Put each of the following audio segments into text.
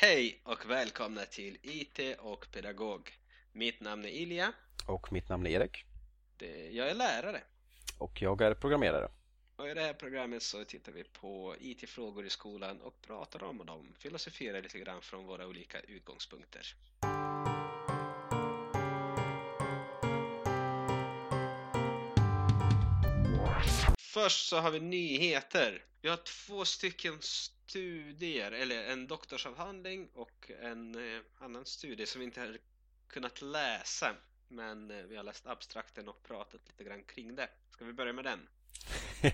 Hej och välkomna till IT och pedagog. Mitt namn är Ilja. Och mitt namn är Erik. Det, jag är lärare. Och jag är programmerare. Och i det här programmet så tittar vi på IT-frågor i skolan och pratar om dem, filosoferar lite grann från våra olika utgångspunkter. Först så har vi nyheter. Vi har två stycken studier, eller en doktorsavhandling och en eh, annan studie som vi inte har kunnat läsa. Men eh, vi har läst abstrakten och pratat lite grann kring det. Ska vi börja med den?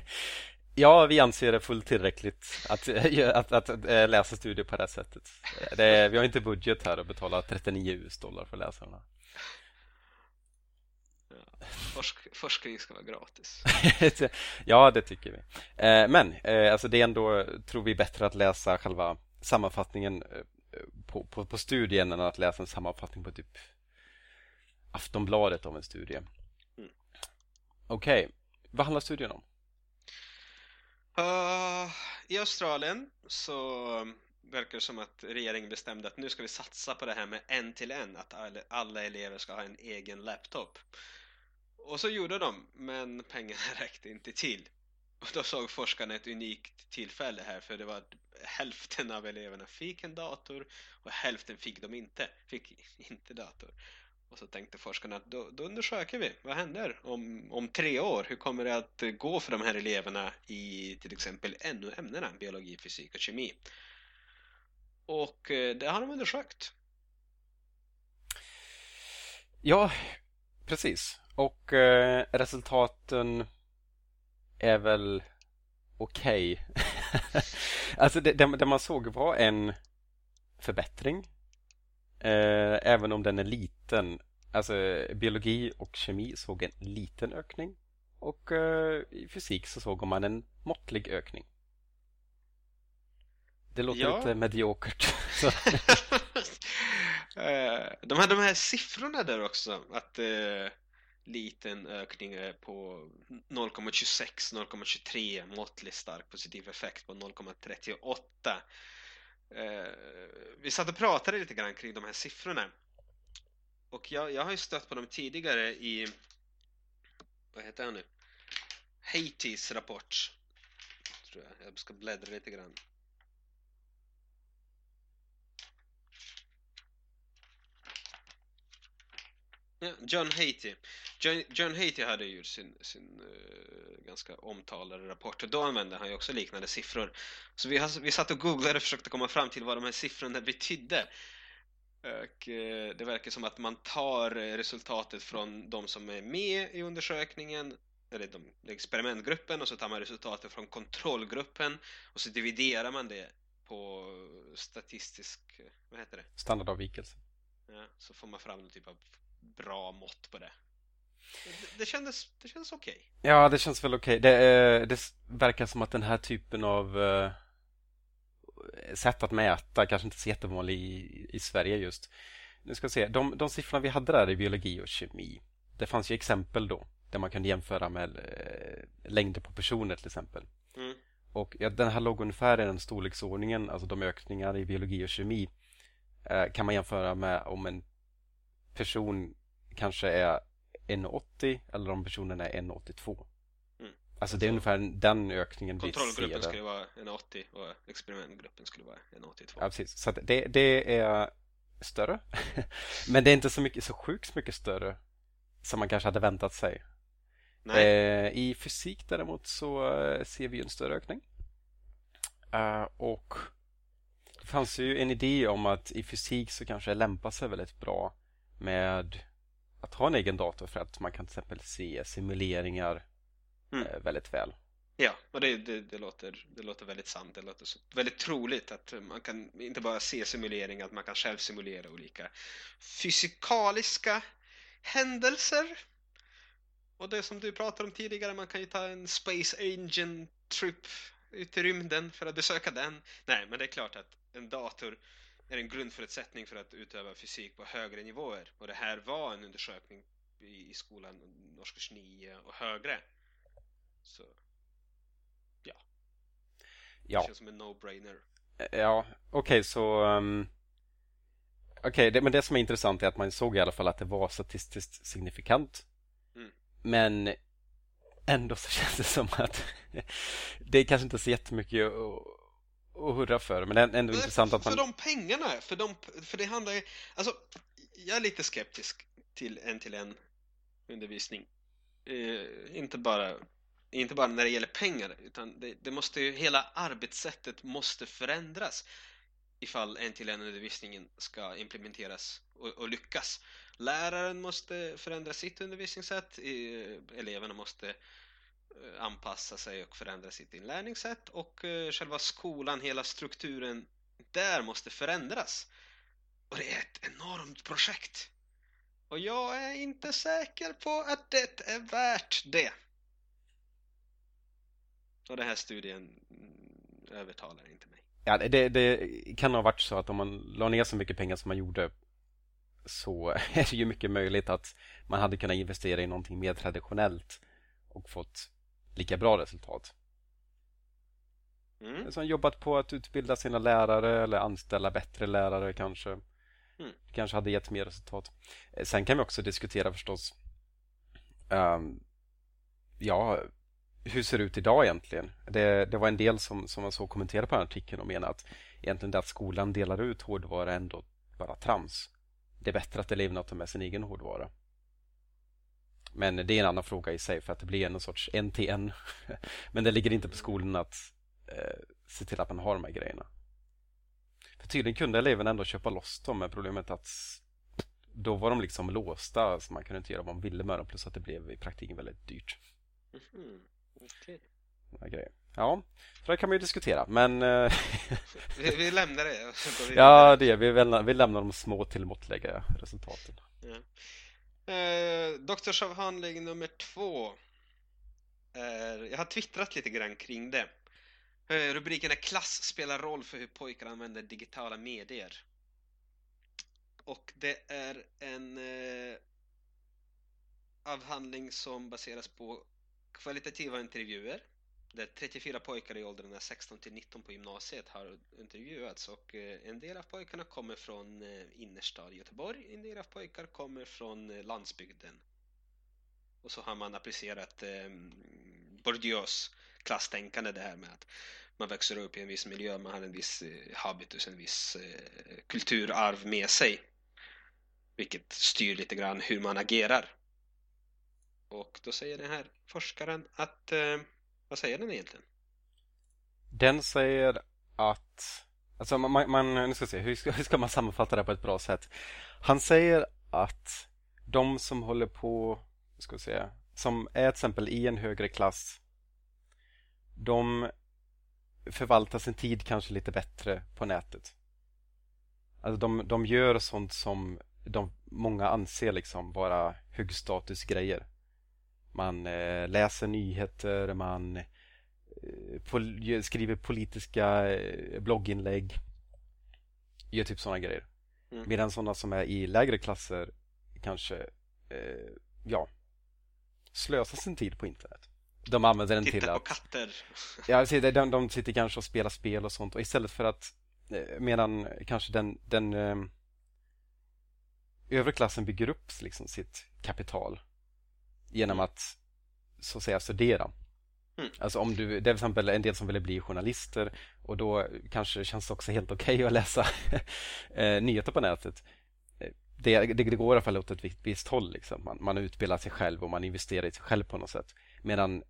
ja, vi anser det fullt tillräckligt att, att, att, att läsa studier på det sättet. Det, vi har inte budget här att betala 39 US-dollar för läsarna. Forsk, forskning ska vara gratis. ja, det tycker vi. Eh, men eh, alltså det är ändå, tror vi, bättre att läsa själva sammanfattningen eh, på, på, på studien än att läsa en sammanfattning på typ Aftonbladet av en studie. Mm. Okej, okay. vad handlar studien om? Uh, I Australien så verkar det som att regeringen bestämde att nu ska vi satsa på det här med en till en, att alla elever ska ha en egen laptop. Och så gjorde de, men pengarna räckte inte till. Och då såg forskarna ett unikt tillfälle här för det var att hälften av eleverna fick en dator och hälften fick de inte, fick inte dator. Och så tänkte forskarna att då, då undersöker vi, vad händer om, om tre år? Hur kommer det att gå för de här eleverna i till exempel NO-ämnena, biologi, fysik och kemi? Och eh, det har de undersökt. Ja, precis. Och eh, resultaten är väl okej. Okay. alltså det, det, det, man såg var en förbättring. Eh, även om den är liten. Alltså biologi och kemi såg en liten ökning. Och eh, i fysik så såg man en måttlig ökning. Det låter ja. lite mediokert. Eh, de hade de här siffrorna där också. Att eh, liten ökning eh, på 0,26, 0,23 måttlig stark positiv effekt på 0,38. Eh, vi satt och pratade lite grann kring de här siffrorna. Och jag, jag har ju stött på dem tidigare i, vad heter han nu? Haitis rapport. Tror jag. jag ska bläddra lite grann. John Haiti. John, John Haiti hade gjort sin, sin uh, ganska omtalade rapport och då använde han ju också liknande siffror. Så vi, har, vi satt och googlade och försökte komma fram till vad de här siffrorna betydde. Och uh, det verkar som att man tar resultatet från de som är med i undersökningen eller de, experimentgruppen och så tar man resultatet från kontrollgruppen och så dividerar man det på statistisk, vad heter det? Standardavvikelse. Ja, så får man fram någon typ av bra mått på det. Det, det kändes, det kändes okej. Okay. Ja, det känns väl okej. Okay. Det, det, verkar som att den här typen av uh, sätt att mäta kanske inte är så jättevanlig i, i Sverige just. Nu ska vi se. De, de siffrorna vi hade där i biologi och kemi. Det fanns ju exempel då där man kunde jämföra med uh, längder på personer till exempel. Mm. Och ja, den här låg ungefär i den storleksordningen, alltså de ökningar i biologi och kemi kan man jämföra med om en person kanske är 1,80 eller om personen är 1,82. Mm. Alltså det är ungefär den ökningen vi ser. Kontrollgruppen skulle vara 1,80 och experimentgruppen skulle vara 1,82. Ja, precis. Så det, det är större. Men det är inte så, mycket, så sjukt mycket större som man kanske hade väntat sig. Eh, I fysik däremot så eh, ser vi en större ökning. Uh, och det fanns ju en idé om att i fysik så kanske det lämpar sig väldigt bra med att ha en egen dator för att man kan till exempel se simuleringar mm. Eh, väldigt väl. Ja, och det, det, det, låter, det låter väldigt sant. Det låter så, väldigt troligt att man kan inte bara se simuleringar, att man kan själv simulera olika fysikaliska händelser. Och det som du pratade om tidigare, man kan ju ta en Space Engine trip ut i rymden för att besöka den. Nej, men det är klart att en dator är en grundförutsättning för att utöva fysik på högre nivåer. Och det här var en undersökning i skolan årskurs 9 och högre. Så ja. ja. Det känns som en no-brainer. Ja, okej okay, så um, Okej, okay, men det som är intressant är att man såg i alla fall att det var statistiskt signifikant mm. Men ändå så känns det som att det är kanske inte så jättemycket att hurra för men det är ändå men intressant att man... För de pengarna, för, de, för det handlar ju Alltså, jag är lite skeptisk till en till en undervisning eh, inte bara inte bara när det gäller pengar utan det, det måste ju, hela arbetssättet måste förändras ifall en till en undervisningen ska implementeras och, och, lyckas. Läraren måste förändra sitt undervisningssätt, eleverna måste eh, Eh, anpassa sig och förändra sitt inlärningssätt och eh, själva skolan, hela strukturen där måste förändras. Och det är ett enormt projekt. Och jag är inte säker på att det är värt det. Och den här studien mm, övertalar inte mig. Ja, det, det kan ha varit så att om man la ner så mycket pengar som man gjorde så är det ju mycket möjligt att man hade kunnat investera i någonting mer traditionellt och fått lika bra resultat. Mm. Som jobbat på att utbilda sina lärare eller anställa bättre lärare kanske. Mm. Kanske hade gett mer resultat. Eh, sen kan vi också diskutera förstås um, Ja, hur ser det ut idag egentligen? Det, det var en del som, som man såg kommentera på den artikeln och menade att egentligen det att skolan delar ut hårdvara är ändå bara trams. Det är bättre att eleverna tar med sin egen hårdvara. Men det är en annan fråga i sig för att det blir en sorts en till en. Men det ligger inte på skolan att eh, se till att man har de här grejerna. För tydligen kunde eleverna ändå köpa loss dem men problemet att då var de liksom låsta så man kunde inte göra vad man ville med dem plus att det blev i praktiken väldigt dyrt. Mm. Okay. Okay. Ja, så det kan man ju diskutera, men... Eh, vi, vi, lämnar det. ja, det vi, lämnar, vi lämnar de små till måttliga resultaten. Ja. Eh, doktorsavhandling nummer två. Är, jag har twittrat lite grann kring det. Eh, rubriken är Klass spelar roll för hur pojkar använder digitala medier. Och det är en eh, avhandling som baseras på kvalitativa intervjuer där 34 pojkar i åldrarna 16 till 19 på gymnasiet har intervjuats och eh, en del av pojkarna kommer från eh, innerstad i Göteborg, en del av pojkar kommer från eh, landsbygden. Och så har man applicerat eh, Bourdieus klasstänkande det här med att man växer upp i en viss miljö, man har en viss eh, habitus, en viss eh, kulturarv med sig. Vilket styr lite grann hur man agerar. Och då säger den här forskaren att, eh, vad säger den egentligen? Den säger att, alltså man, man nu ska se, hur ska, hur ska man sammanfatta det på ett bra sätt? Han säger att de som håller på, ska säga, som är till exempel i en högre klass, de förvaltar sin tid kanske lite bättre på nätet. Alltså de, de gör sånt som de många anser liksom vara högstatusgrejer. Man eh, läser nyheter, man eh, pol skriver politiska eh, blogginlägg. Gör typ sådana grejer. Mm. Medan sådana som är i lägre klasser kanske, eh, ja, slösar sin tid på internet. De använder den Titta till att... Titta på katter. Ja, de, de sitter kanske och spelar spel och sånt och istället för att medan kanske den, den eh, övre klassen bygger upp liksom sitt kapital genom mm. att så att säga studera. Mm. Alltså om du, det är till exempel en del som vill bli journalister och då kanske det känns också helt okej okay att läsa eh, nyheter på nätet. Det, det, det, går i alla fall åt ett visst, visst håll. Liksom. Man, man utbildar sig själv och man investerar i sig själv på något sätt. Medan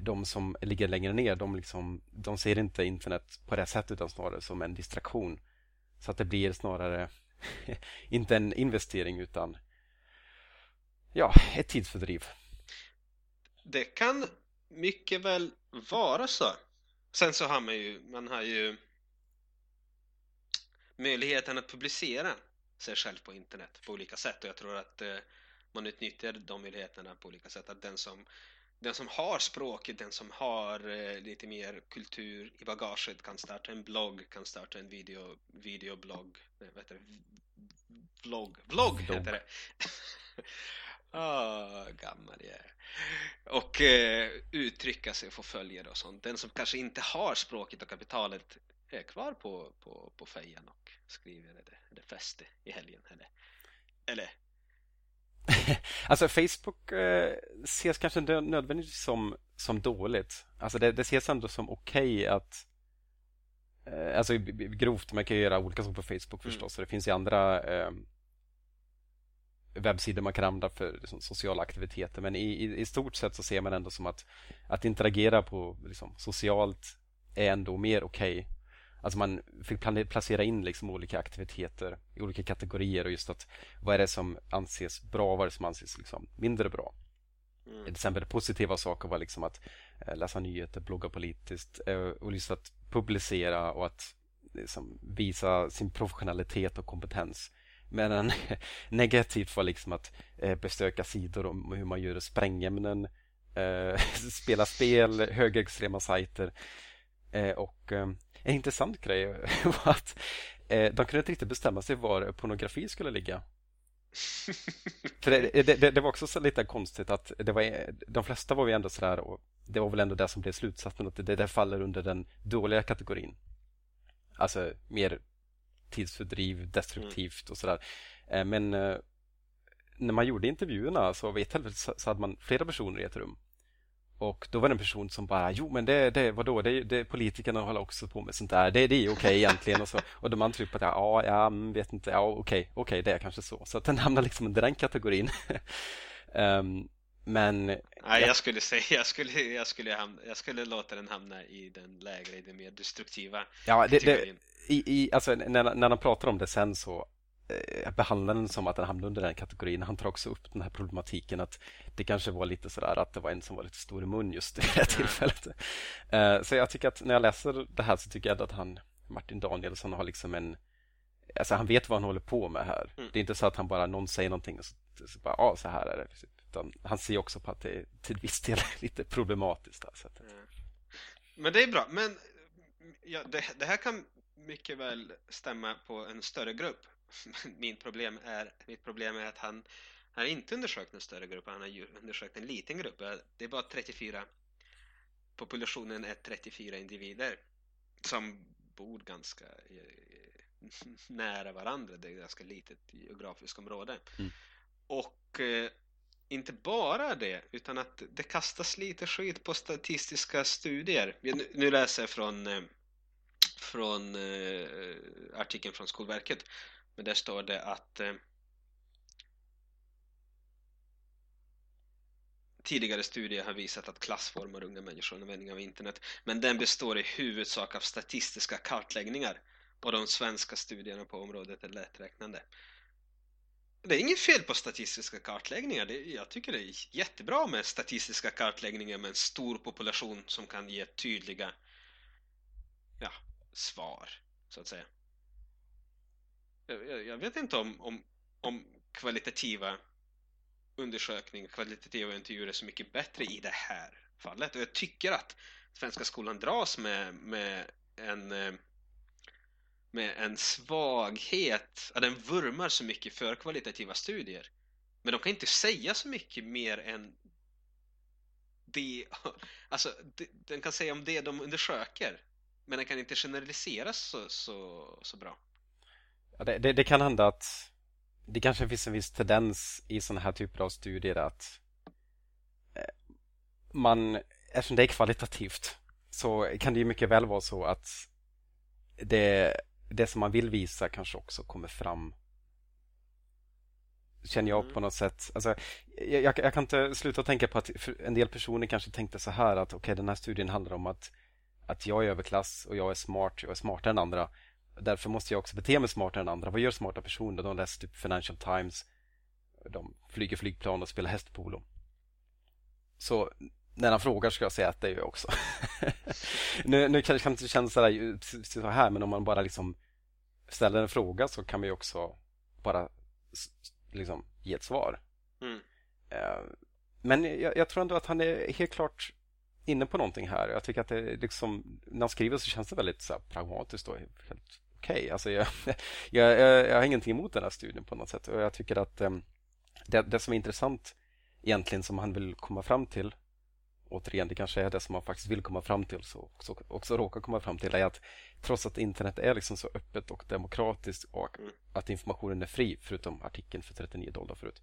de som ligger längre ner, de, liksom, de ser inte internet på det sättet utan snarare som en distraktion. Så att det blir snarare inte en investering utan ja, ett tidsfördriv. Det kan mycket väl vara så. Sen så har man ju, man har ju möjligheten att publicera sig själv på internet på olika sätt och jag tror att eh, man utnyttjar de möjligheterna på olika sätt. Att den som, den som har språket, den som har eh, lite mer kultur i bagaget kan starta en blogg, kan starta en video, videoblogg, nej, vad heter det? Vlogg, vlogg heter det. Oh, gammal jag är. Och eh, uttrycka sig och få följare och sånt. Den som kanske inte har språket och kapitalet är kvar på, på, på fejan och skriver eller, eller fäste i helgen. Eller, eller? alltså Facebook eh, ses kanske nödvändigtvis som, som dåligt. Alltså det, det ses ändå som okej okay att eh, Alltså grovt, man kan ju göra olika saker på Facebook mm. förstås. Mm. det finns ju andra eh, webbsidor man kan använda för liksom, sociala aktiviteter. Men i, i, i, stort sett så ser man ändå som att att interagera på liksom, socialt är ändå mer okej. Okay. Alltså man fick placera in liksom olika aktiviteter i olika kategorier och just att vad är det som anses bra och vad är det som anses liksom mindre bra. Mm. Till exempel positiva saker var liksom att eh, läsa nyheter, blogga politiskt eh, och just att publicera och att liksom, visa sin professionalitet och kompetens. Men negativt var liksom att eh, besöka sidor om hur man gör sprängämnen, eh, spela spel, högerextrema sajter. Eh, och en intressant grej var att de kunde inte riktigt bestämma sig var pornografi skulle ligga. Det, det, det, var också så lite konstigt att det var, de flesta var ju ändå sådär och det var väl ändå det som blev slutsatsen att det, det faller under den dåliga kategorin. Alltså mer tidsfördriv, destruktivt och sådär. Eh, men eh, när man gjorde intervjuerna så vid ett tillfälle så hade man flera personer i ett rum. Och då var det en person som bara, jo men det, det vadå, det, det, politikerna håller också på med sånt där, det, det är okej okay egentligen. Och, så, och de andra typ att, ja, ja, mm, vet inte, ja okej, okay, okej, okay, det är kanske så. Så att den hamnar liksom under den kategorin. um, men... Nej, jag skulle säga, jag skulle, jag skulle, hamna, jag skulle låta den hamna i den lägre, i den mer destruktiva Ja, det, det, i, i, alltså, när, när han pratar om det sen så eh, behandlar den som att den hamnar under den kategorin. Han tar också upp den här problematiken att det kanske var lite sådär att det var en som var lite stor i mun just i det här tillfället. Uh, så jag tycker att när jag läser det här så tycker jag att han, Martin Danielsson, har liksom en Alltså han vet vad han håller på med här. Mm. Det är inte så att han bara, någon säger någonting och så, så bara, ja så här är det. Utan han ser också på att det till viss del är lite problematiskt. Här, så att... mm. Men det är bra. Men ja, det, det, här kan mycket väl stämma på en större grupp. Min problem är, mitt problem är att han har inte undersökt en större grupp, han har undersökt en liten grupp. Det är bara 34, populationen är 34 individer som bor ganska nära varandra. Det är ett ganska litet geografiskt område. Mm. Och eh, inte bara det, utan att det kastas lite skit på statistiska studier. Nu, läser jag från eh, från eh, artikeln från Skolverket. Men där står det att eh, Tidigare studier har visat att klass formar unga människor användning av internet men den består i huvudsak av statistiska kartläggningar och de svenska studierna på området är lätträknande. Det är inget fel på statistiska kartläggningar. Det, jag tycker det är jättebra med statistiska kartläggningar med en stor population som kan ge tydliga ja, svar, så att säga. Jag, jag vet inte om, om, om kvalitativa undersökningar, kvalitativa intervjuer är så mycket bättre i det här fallet. Och jag tycker att svenska skolan dras med, med en eh, med en svaghet, att den vurmar så mycket för kvalitativa studier. Men de kan inte säga så mycket mer än det, alltså den kan säga om det de undersöker. Men den kan inte generaliseras så, så, så bra. Ja, det, det, det, kan hända att det kanske finns en viss tendens i sådana här typer av studier att eh, man, eftersom det är kvalitativt så kan det ju mycket väl vara så att det, det som man vill visa kanske också kommer fram känner jag mm. på något sätt. Alltså, jag, jag, kan inte sluta tänka på att en del personer kanske tänkte så här att okej, okay, den här studien handlar om att att jag är överklass och jag är smart, jag är smartare än andra. Därför måste jag också bete mig smartare än andra. Vad gör smarta personer? De läser typ Financial Times. De flyger flygplan och spelar hästpolo. Så när han frågar ska jag säga att det gör jag också. nu, nu kanske det inte kännas så, så här, men om man bara liksom ställer en fråga så kan man ju också bara liksom ge ett svar. Mm. Uh, men jag, jag, tror ändå att han är helt klart inne på någonting här. Jag tycker att det liksom, när han skriver så känns det väldigt så pragmatiskt och helt okej. Okay. Alltså jag, jag, jag, jag, har ingenting emot den här studien på något sätt och jag tycker att um, det, det, som är intressant egentligen som han vill komma fram till återigen, det kanske är det som man faktiskt vill komma fram till så också, också råkar komma fram till är att trots att internet är liksom så öppet och demokratiskt och mm. att informationen är fri, förutom artikeln för 39 dollar förut,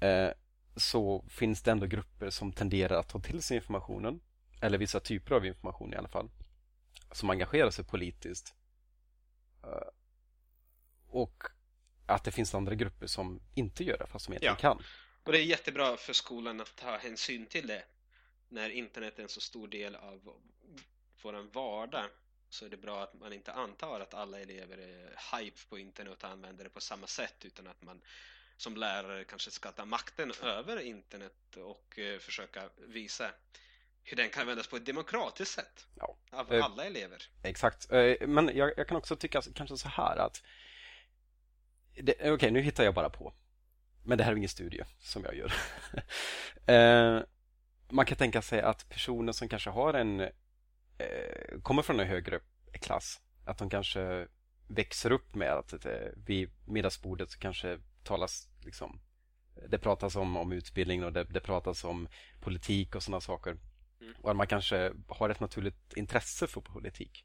eh, så finns det ändå grupper som tenderar att ta till sig informationen, eller vissa typer av information i alla fall, som engagerar sig politiskt. Eh, och att det finns andra grupper som inte gör det, fast som egentligen ja. kan. Och det är jättebra för skolan att ta hänsyn till det när internet är en så stor del av vår vardag så är det bra att man inte antar att alla elever är hype på internet och använder det på samma sätt utan att man som lärare kanske ska ta makten över internet och eh, försöka visa hur den kan användas på ett demokratiskt sätt ja. av eh, alla elever. Exakt, eh, men jag, jag, kan också tycka kanske så här att Okej, okay, nu hittar jag bara på men det här är ingen studie som jag gör. man kan tänka sig att personer som kanske har en eh, kommer från en högre klass, att de kanske växer upp med att eh, vid middagsbordet så kanske talas liksom det pratas om, om utbildning och det, det pratas om politik och sådana saker. Mm. Och att man kanske har ett naturligt intresse för politik.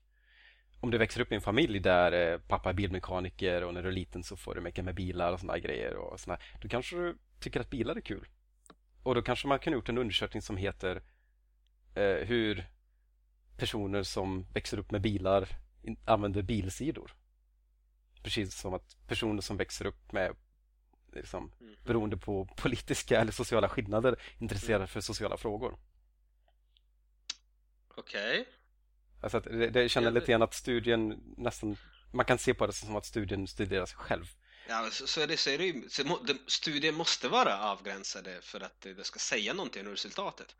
Om du växer upp i en familj där eh, pappa är bilmekaniker och när du är liten så får du mecka med bilar och sådana grejer och såna, då kanske du tycker att bilar är kul. Och då kanske man kan gjort en undersökning som heter eh, hur personer som växer upp med bilar använder bilsidor. Precis som att personer som växer upp med liksom, mm. beroende på politiska eller sociala skillnader intresserade för sociala frågor. Okej. Okay. Alltså det, det känner lite grann att studien nästan man kan se på det som att studien studerar sig själv. Ja, så, så är det, så är det ju, studier måste vara avgränsade för att det ska säga någonting om resultatet.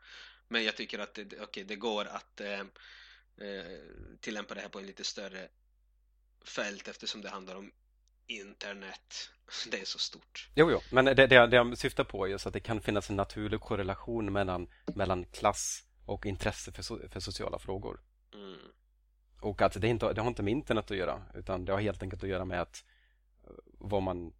Men jag tycker att det, okay, det går att eh, eh, tillämpa det här på en lite större fält eftersom det handlar om internet. Det är så stort. Jo, jo. men det, det, det jag syftar på är just att det kan finnas en naturlig korrelation mellan, mellan klass och intresse för, för sociala frågor. Mm. Och att det, inte, det har inte med internet att göra utan det har helt enkelt att göra med att vad man,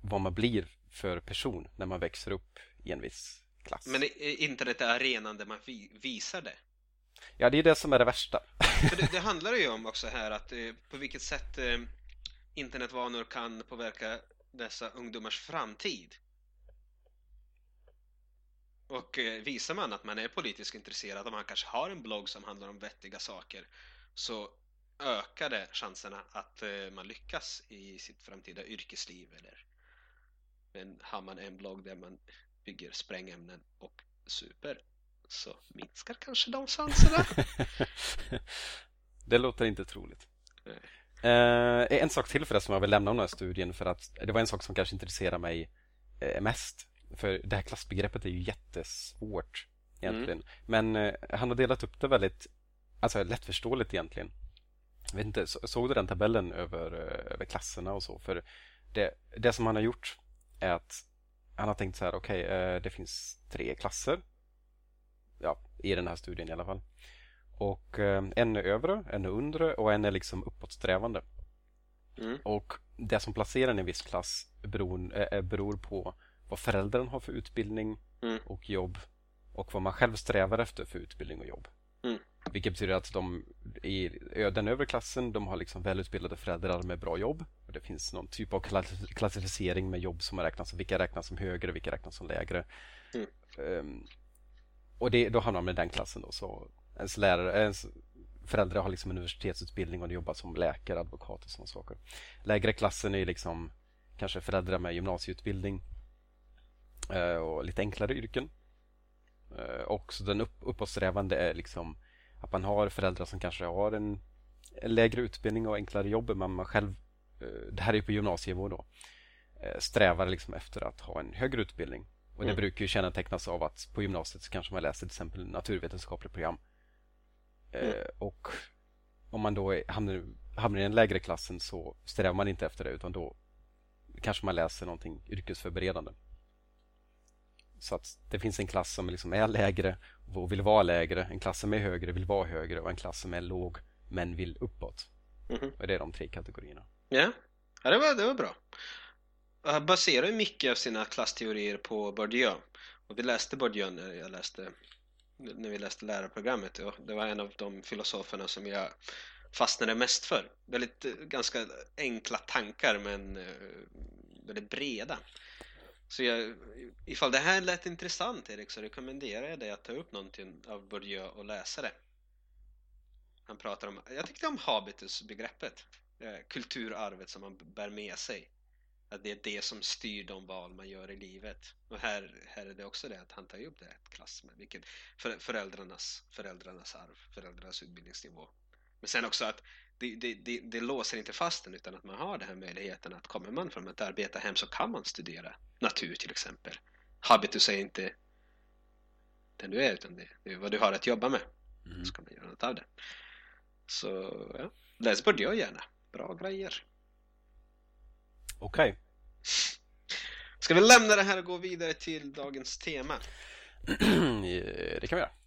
vad man blir för person när man växer upp i en viss klass. Men är arenan där man visar det? Ja, det är det som är det värsta. För det, det handlar ju om också här att eh, på vilket sätt eh, internetvanor kan påverka dessa ungdomars framtid. Och eh, visar man att man är politiskt intresserad och man kanske har en blogg som handlar om vettiga saker så ökade chanserna att eh, man lyckas i sitt framtida yrkesliv eller men har man en blogg där man bygger sprängämnen och super så minskar kanske de chanserna. det låter inte troligt. Eh, en sak till för det som jag vill lämna om den här studien för att det var en sak som kanske intresserar mig eh, mest. För det här klassbegreppet är ju jättesvårt egentligen. Mm. Men eh, han har delat upp det väldigt alltså, lättförståeligt egentligen vet inte, såg du den tabellen över, eh, över klasserna och så? För det, det som han har gjort är att han har tänkt så här, okej, okay, eh, det finns tre klasser. Ja, i den här studien i alla fall. Och eh, en är övre, en är undre och en är liksom uppåtsträvande. Mm. Och det som placerar en viss klass beror, beror på vad föräldrarna har för utbildning mm. och jobb och vad man själv strävar efter för utbildning och jobb. Mm. Vilket betyder att de i den övre klassen de har liksom välutbildade föräldrar med bra jobb. Och det finns någon typ av klassificering med jobb som räknas vilka räknas som högre, vilka räknas som lägre. Mm. Um, och det, då hamnar man i den klassen. Då, så ens, lärare, ens föräldrar har liksom universitetsutbildning och de jobbar som läkare, advokat och sådana saker. Lägre klassen är liksom kanske föräldrar med gymnasieutbildning uh, och lite enklare yrken. Uh, och så den upp, uppåtsträvande är liksom att man har föräldrar som kanske har en, en lägre utbildning och enklare jobb men man själv, eh, det här är på gymnasienivå då, eh, strävar liksom efter att ha en högre utbildning. Och Det mm. brukar ju kännetecknas av att på gymnasiet så kanske man läser till exempel naturvetenskapligt program. Eh, mm. Och om man då hamnar, hamnar i den lägre klassen så strävar man inte efter det utan då kanske man läser någonting yrkesförberedande. Så att det finns en klass som liksom är lägre och vill vara lägre, en klass som är högre vill vara högre och en klass som är låg men vill uppåt. Mm -hmm. Och det är de tre kategorierna. Ja, ja det, var, det var bra. Han baserar mycket av sina klassteorier på Bourdieu. Och vi läste Bourdieu när jag läste när vi läste lärarprogrammet och det var en av de filosoferna som jag fastnade mest för. Väldigt eh, ganska enkla tankar men eh, väldigt breda. Så jag, ifall det här lät intressant Erik så rekommenderar jag dig att ta upp någonting av Bourdieu och läsa det. Han pratar om, jag tyckte om habitusbegreppet, kulturarvet som man bär med sig. Att det är det som styr de val man gör i livet. Och här, här är det också det att han tar upp det klass med vilket för, föräldrarnas, föräldrarnas arv, föräldrarnas utbildningsnivå. Men sen också att det, det, det, det låser inte fast en utan att man har den här möjligheten att kommer man från ett arbetarhem så kan man studera natur till exempel. Habitus är inte den du är utan det, är vad du har att jobba med. Mm. Så kan man göra något av det. Så ja, läs Bourdieu gärna. Bra grejer. Okej. Okay. Ska vi lämna det här och gå vidare till dagens tema? det kan vi göra.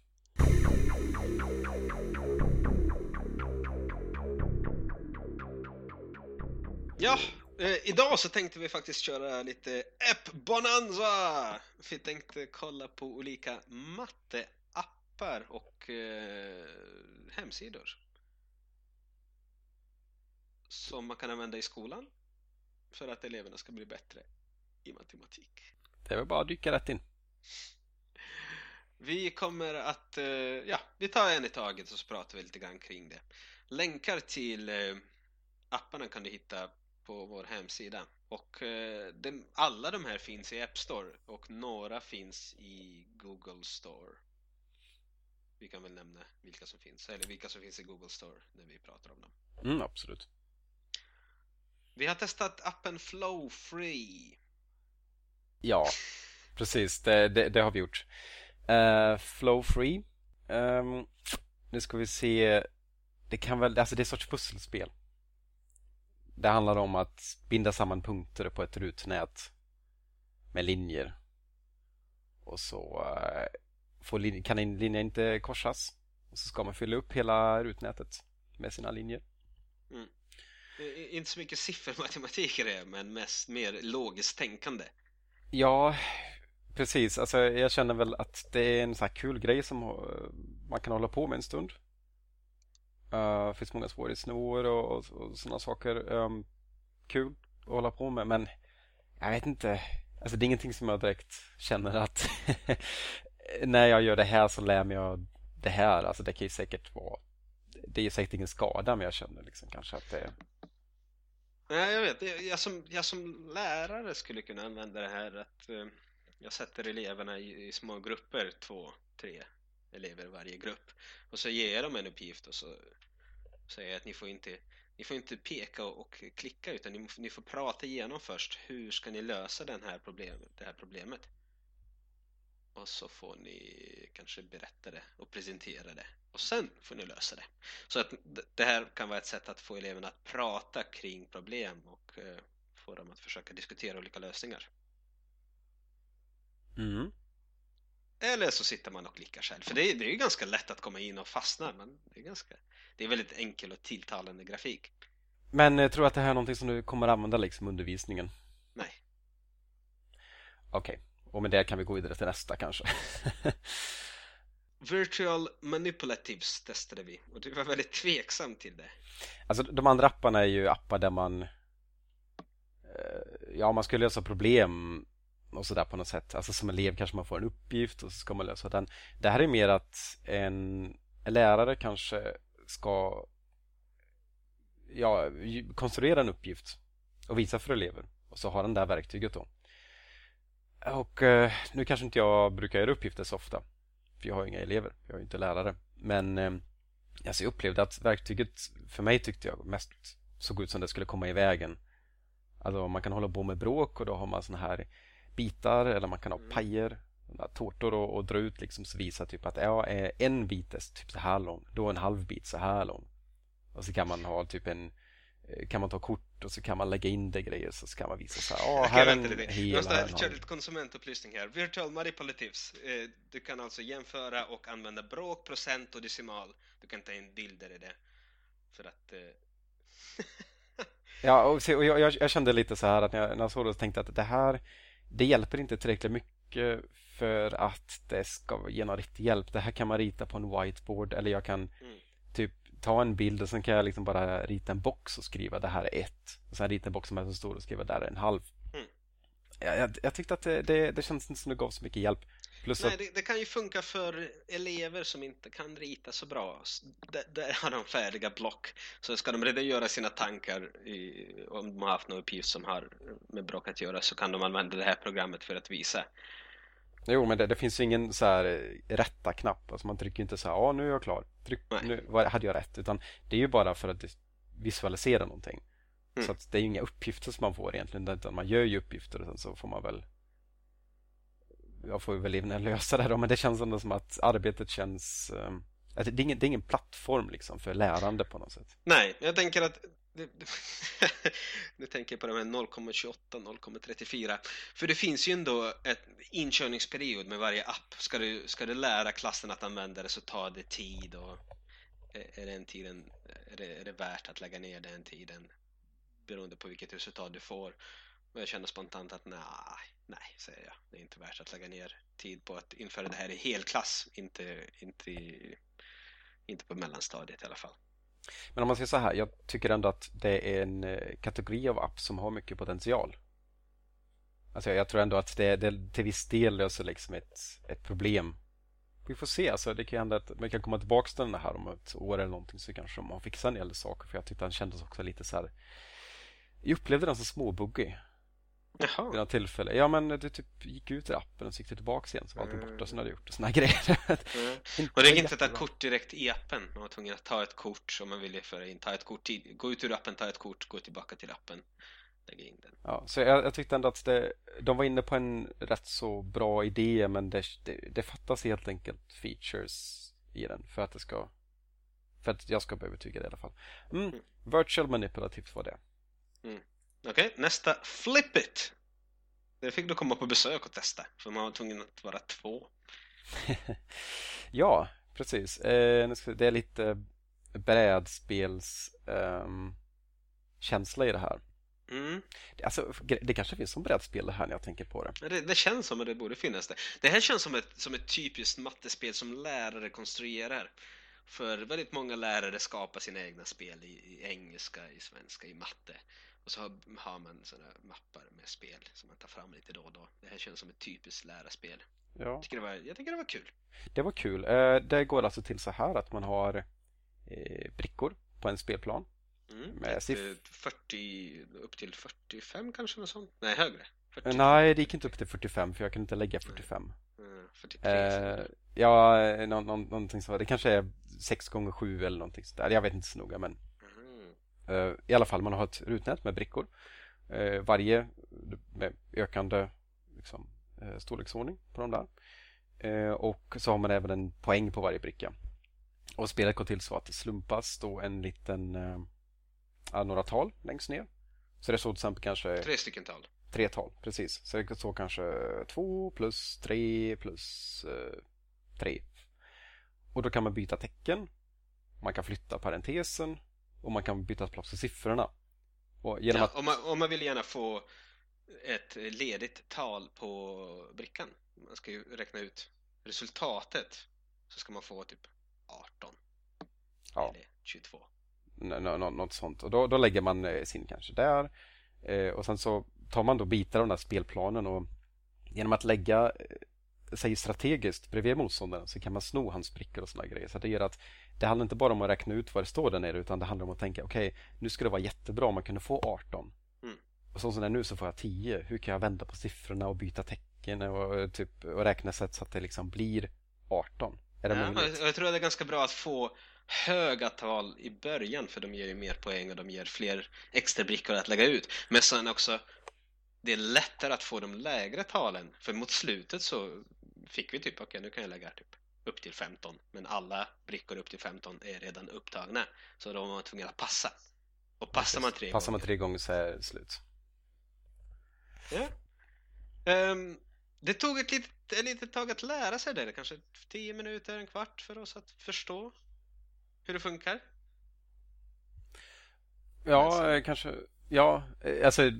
Ja, eh, idag så tänkte vi faktiskt köra lite App-bonanza! Vi tänkte kolla på olika matteappar och eh, hemsidor som man kan använda i skolan för att eleverna ska bli bättre i matematik. Det är väl bara att dyka rätt in. Vi kommer att, eh, ja, vi tar en i taget och så pratar vi lite grann kring det. Länkar till eh, apparna kan du hitta på vår hemsida och eh, den, alla de här finns i App Store och några finns i Google Store. Vi kan väl nämna vilka som finns, eller vilka som finns i Google Store när vi pratar om dem. Mm, absolut. Vi har testat appen Flow Free. Ja, precis. Det, det, det har vi gjort. Uh, Flow Free. Um, nu ska vi se. Det kan väl, alltså det är ett sorts pusselspel. Det handlar om att binda samman punkter på ett rutnät med linjer. Och så uh, får kan en linje inte korsas. Och så ska man fylla upp hela rutnätet med sina linjer. Mm. Inte så mycket siffermatematik är det, men mest mer logiskt tänkande. Ja, precis. Alltså, jag känner väl att det är en sån här kul grej som eh, man kan hålla på med en stund. Uh, det finns många svårighetsnivåer och, och, och sådana saker. Um, kul att hålla på med, men jag vet inte. Alltså, det är ingenting som jag direkt känner att när jag gör det här så lär mig jag det här. Alltså, det kan ju säkert vara det är säkert ingen skada men jag känner liksom kanske att det Nej, jag vet. Jag som, jag som lärare skulle kunna använda det här att eh, jag sätter eleverna i, i, små grupper, två, tre elever i varje grupp. Och så ger jag dem en uppgift och så säger jag att ni får inte, ni får inte peka och, och klicka utan ni, ni, får prata igenom först. Hur ska ni lösa den här problem, det här problemet? Och så får ni kanske berätta det och presentera det och sen får ni lösa det. Så att det här kan vara ett sätt att få eleverna att prata kring problem och eh, få dem att försöka diskutera olika lösningar. Mm. Eller så sitter man och klickar själv. För det är, det är ganska lätt att komma in och fastna. Men det, är ganska, det är väldigt enkel och tilltalande grafik. Men jag eh, tror att det här är någonting som du kommer använda liksom undervisningen? Nej. Okej, okay. och med det kan vi gå vidare till nästa kanske. Virtual Manipulatives testade vi och du var väldigt tveksam till det. Alltså de andra apparna är ju appar där man eh, Ja, man ska lösa problem och sådär på något sätt. Alltså som elev kanske man får en uppgift och så ska man lösa den. Det här är mer att en, lärare kanske ska ja, konstruera en uppgift och visa för elever och så har den där verktyget då. Och eh, nu kanske inte jag brukar göra uppgifter så ofta för jag har inga elever, jag är inte lärare. Men eh, alltså jag upplevde att verktyget för mig tyckte jag mest såg ut som det skulle komma i vägen. Alltså man kan hålla på med bråk och då har man sån här bitar eller man kan ha mm. pajer, tårtor och, och dra ut liksom så visa typ att ja, en bit är typ så här lång, då en halv bit så här lång. Och så kan man ha typ en Eh, kan man ta kort och så kan man lägga in det grejer så kan man visa så här. Oh, här är en hel, Jag måste köra lite konsumentupplysning här. Virtual manipulatives. Eh, du kan alltså jämföra och använda bråk, procent och decimal. Du kan ta in bilder i det. För att... Eh... ja, och, se, och jag, jag, kände lite så här att när jag, när jag såg det så tänkte att det här det hjälper inte tillräckligt mycket för att det ska ge någon riktig hjälp. Det här kan man rita på en whiteboard eller jag kan mm. typ ta en bild och sen kan jag liksom bara rita en box och skriva det här är ett. Och sen rita en box som är så stor och skriva där är en halv. Mm. Jag, jag, jag, tyckte att det, det, det känns inte som det gav så mycket hjälp. Plus Nej, att... det, det, kan ju funka för elever som inte kan rita så bra. Där, där har de färdiga block. Så ska de redan göra sina tankar i, om de har haft någon uppgift som har med block att göra så kan de använda det här programmet för att visa. Jo, men det, det finns ingen så här eh, rätta knapp. Alltså man trycker inte så här, ja nu är jag klar. Tryck, nu hade jag rätt. Utan det är ju bara för att visualisera någonting. Mm. Så det är ju inga uppgifter som man får egentligen. Utan man gör ju uppgifter och sen så får man väl jag får väl även lösa det då, men det känns ändå som att arbetet känns... Ehm, att det, är ingen, det är ingen plattform liksom för lärande på något sätt. Nej, jag tänker att nu tänker jag på de här 0,28, 0,34 för det finns ju ändå ett inkörningsperiod med varje app. Ska du, ska du lära klassen att använda det så tar det tid och är den tiden är det, är det värt att lägga ner den tiden beroende på vilket resultat du får? Och jag känner spontant att nej, nej, säger jag. Det är inte värt att lägga ner tid på att införa det här i helklass, inte, inte, inte på mellanstadiet i alla fall. Men om man säger så här, jag tycker ändå att det är en eh, kategori av app som har mycket potential. Alltså jag tror ändå att det, det till viss del löser liksom ett, ett problem. Vi får se, alltså det kan hända att man kan komma tillbaka till den här om ett år eller någonting så kanske man fixar en del saker. För jag tyckte den kändes också lite så här jag upplevde den som småbuggig. Jaha. Vid något tillfälle. Ja men du typ gick ut ur appen och så gick du tillbaka igen så var allting mm. borta. Sen hade du gjort såna grejer. Mm. och det gick inte att ta kort direkt i appen. Man var tvungen att ta ett kort som man ville föra in. Ta ett kort, gå ut ur appen, ta ett kort, gå tillbaka till appen. Lägga in den. Ja, så jag, jag tyckte ändå att det, de var inne på en rätt så bra idé men det, det, det fattas helt enkelt features i den för att det ska för att jag ska bli övertygad i alla fall. Mm, mm. Virtual Manipulative var det. Mm. Okej, okay, nästa Flip It. Det fick du komma på besök och testa, för man var tvungen att vara två. ja, precis. Eh, det är lite brädspels um, känsla i det här. Mm. Alltså, det kanske finns som brädspel det här när jag tänker på det. det. Det, känns som att det borde finnas det. Det här känns som ett, som ett typiskt mattespel som lärare konstruerar. För väldigt många lärare skapar sina egna spel i, i engelska, i svenska, i matte. Och så har, man sådana mappar med spel som man tar fram lite då och då. Det här känns som ett typiskt lärarspel. Ja. Jag, tycker det var, jag tycker det var kul. Det var kul. Eh, det går alltså till så här att man har eh, brickor på en spelplan. Mm, med 40, upp till 45 kanske något sånt? Nej, högre. 40. Eh, nej, det gick inte upp till 45 för jag kunde inte lägga 45. Mm, 43 eh, Ja, nå, nå, någonting så. Det kanske är 6 gånger 7 eller någonting sådär. Jag vet inte så noga men Eh, I alla fall, man har ett rutnät med brickor. Eh, varje med ökande liksom, eh, storleksordning på de där. Och så har man även en poäng på varje bricka. Och spelet går till så att det slumpas då en liten några tal längst ner. Så det står till exempel kanske Tre stycken tal. Tre tal, precis. Så det står kanske två plus tre plus eh, tre. Och då kan man byta tecken. Man kan flytta parentesen och man kan byta plats på siffrorna. Och genom ja, att... om, man, om man vill gärna få ett ledigt tal på brickan. Man ska ju räkna ut resultatet. Så ska man få typ 18. Ja. Eller 22. Nå, nå, något sånt. Och då, då lägger man eh, sin kanske där. Eh, och sen så tar man då bitar av den här spelplanen och genom att lägga eh, sig strategiskt bredvid motståndaren så kan man sno hans brickor och sådana grejer. Så det gör att det handlar inte bara om att räkna ut vad det står där nere utan det handlar om att tänka okej, okay, nu ska det vara jättebra om man kunde få 18. Mm. Och så som det är nu så får jag 10. Hur kan jag vända på siffrorna och byta tecken och, typ, och räkna så att det liksom blir 18? Är det ja, möjligt? Jag tror att det är ganska bra att få höga tal i början för de ger ju mer poäng och de ger fler extra brickor att lägga ut. Men sen också det är lättare att få de lägre talen för mot slutet så fick vi typ okej okay, nu kan jag lägga typ upp till 15 men alla brickor upp till 15 är redan upptagna. Så då var man tvungen att passa. Och passar man tre passar gånger. man tre gånger så är det slut. Ja. Um, det tog ett litet, ett litet tag att lära sig det, kanske 10 minuter, en kvart för oss att förstå hur det funkar. Ja, alltså. kanske ja, alltså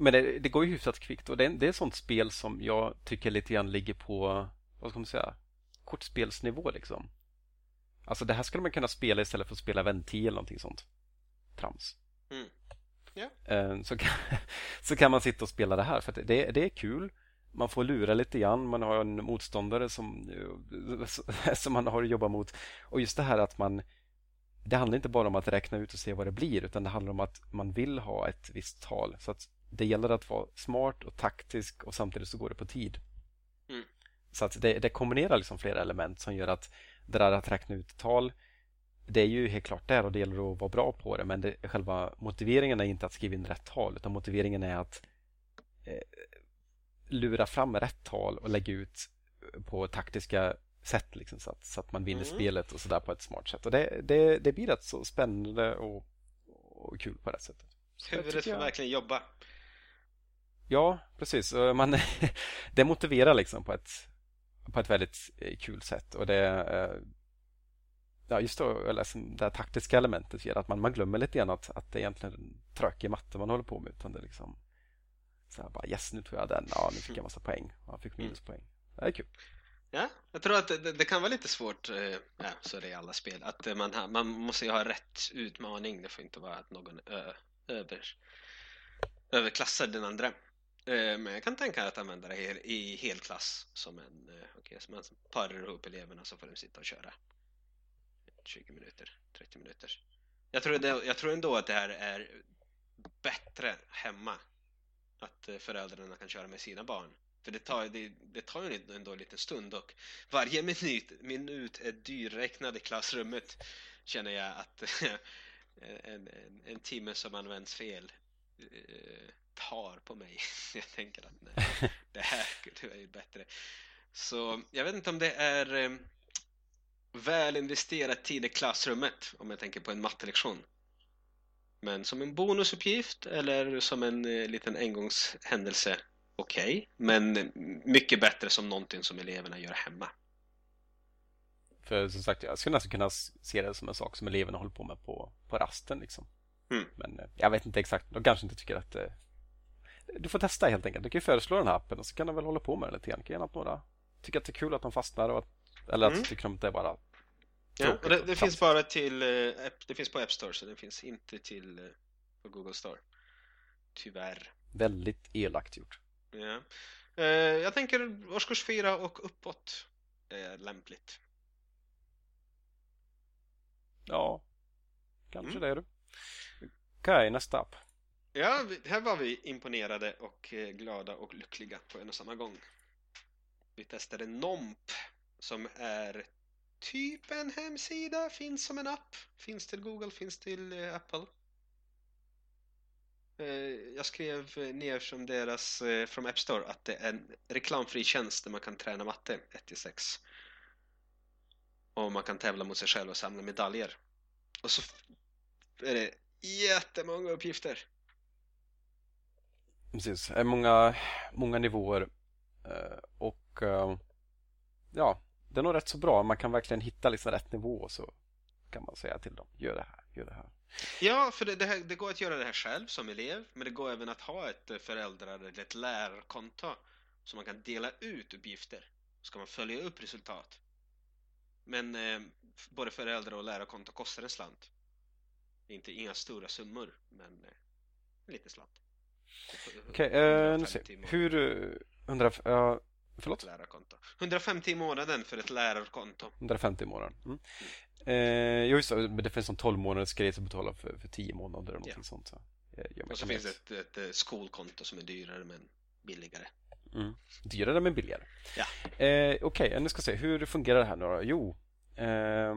men det, det, går ju hyfsat kvickt och det, det är ett sånt spel som jag tycker lite grann ligger på, vad ska man säga, kortspelsnivå liksom. Alltså det här skulle man kunna spela istället för att spela Venti eller någonting sånt. Trams. Mm. Yeah. Så, kan, så kan man sitta och spela det här för det, det är kul. Man får lura lite grann. Man har en motståndare som, som man har att jobba mot. Och just det här att man det handlar inte bara om att räkna ut och se vad det blir utan det handlar om att man vill ha ett visst tal. Så att det gäller att vara smart och taktisk och samtidigt så går det på tid. Mm. Så att det, det kombinerar liksom flera element som gör att det där att räkna ut tal det är ju helt klart där och det gäller att vara bra på det men det, själva motiveringen är inte att skriva in rätt tal utan motiveringen är att eh, lura fram rätt tal och lägga ut på taktiska sätt liksom, så, att, så att man vinner mm. spelet och sådär på ett smart sätt. Och det, det, det blir rätt så spännande och, och kul på det sättet. Huvudet får verkligen jobba. Ja, precis. Man, det motiverar liksom på ett, på ett väldigt eh, kul sätt. Och det eh, ja, just då, eller det här taktiska elementet gör att man, man glömmer lite grann att, att det är egentligen trökig matte man håller på med. Utan det är liksom så här bara yes, nu tog jag den. Ja, nu fick jag massa poäng. Ja, fick minuspoäng. Det är kul. Ja, jag tror att det, det, kan vara lite svårt, eh, ja, så är det i alla spel, att man, man måste ju ha rätt utmaning. Det får inte vara att någon ö, över, överklassar den andra. Eh, men jag kan tänka mig att använda det i helklass som en, eh, okay, som man parar ihop eleverna så får de sitta och köra 20 minuter, 30 minuter. Jag tror, det, jag tror ändå att det här är bättre hemma. Att eh, föräldrarna kan köra med sina barn för det tar, det, det tar ju ändå en liten stund och varje minut, minut är dyrräknad i klassrummet känner jag att en, en, en timme som används fel tar på mig. Jag tänker att nej, det här är ju bättre. Så jag vet inte om det är eh, väl investerad tid i klassrummet om jag tänker på en mattelektion. Men som en bonusuppgift eller som en eh, liten engångshändelse okej, okay, men mycket bättre som någonting som eleverna gör hemma. För som sagt, jag skulle nästan kunna se det som en sak som eleverna håller på med på, på rasten. Liksom. Mm. Men eh, jag vet inte exakt. De kanske inte tycker att... Eh, du får testa helt enkelt. Du kan ju föreslå den här appen och så kan de väl hålla på med det lite grann. Kan att några tycker att det är kul att de fastnar och att, eller att mm. tycker de att det är bara Ja, och det, det finns bara till eh, Det finns på App Store så det finns inte till på Google Store. Tyvärr. Väldigt elakt gjort. Ja. Eh, jag tänker årskurs 4 och uppåt är lämpligt. Ja, kanske mm. det är du. Okej, okay, nästa app. Ja, här var vi imponerade och eh, glada och lyckliga på en och samma gång. Vi testade NOMP som är typ en hemsida, finns som en app, finns till Google, finns till eh, Apple. Eh, jag skrev ner från deras, från App Store att det är en reklamfri tjänst där man kan träna matte 1-6. Och man kan tävla mot sig själv och samla medaljer. Och så är det jättemånga uppgifter. Precis, det är många, många nivåer eh, och eh, ja, det är nog rätt så bra. Man kan verkligen hitta liksom rätt nivå och så kan man säga till dem, gör det här, gör det här. Ja, för det, det, här, det, går att göra det här själv som elev, men det går även att ha ett föräldrar eller ett lärarkonto så man kan dela ut uppgifter. Så kan man följa upp resultat. Men eh, både föräldrar och lärarkonto kostar en slant. Inte inga stora summor, men eh, lite slant. Okej, okay, uh, nu ser Hur... Undrar, uh, förlåt? Lärarkonto. 150 i månaden för ett lärarkonto. 150 i månaden. Mm. Eh, jo, just det. Det finns en 12 månaders grej som betalar för, för 10 månader eller någonting ja. sånt. Så och så finns det ett, ett, ett, skolkonto som är dyrare men billigare. Mm. Dyrare men billigare. Ja. Eh, Okej, okay, nu ska se. Hur fungerar det här nu då? Jo, eh,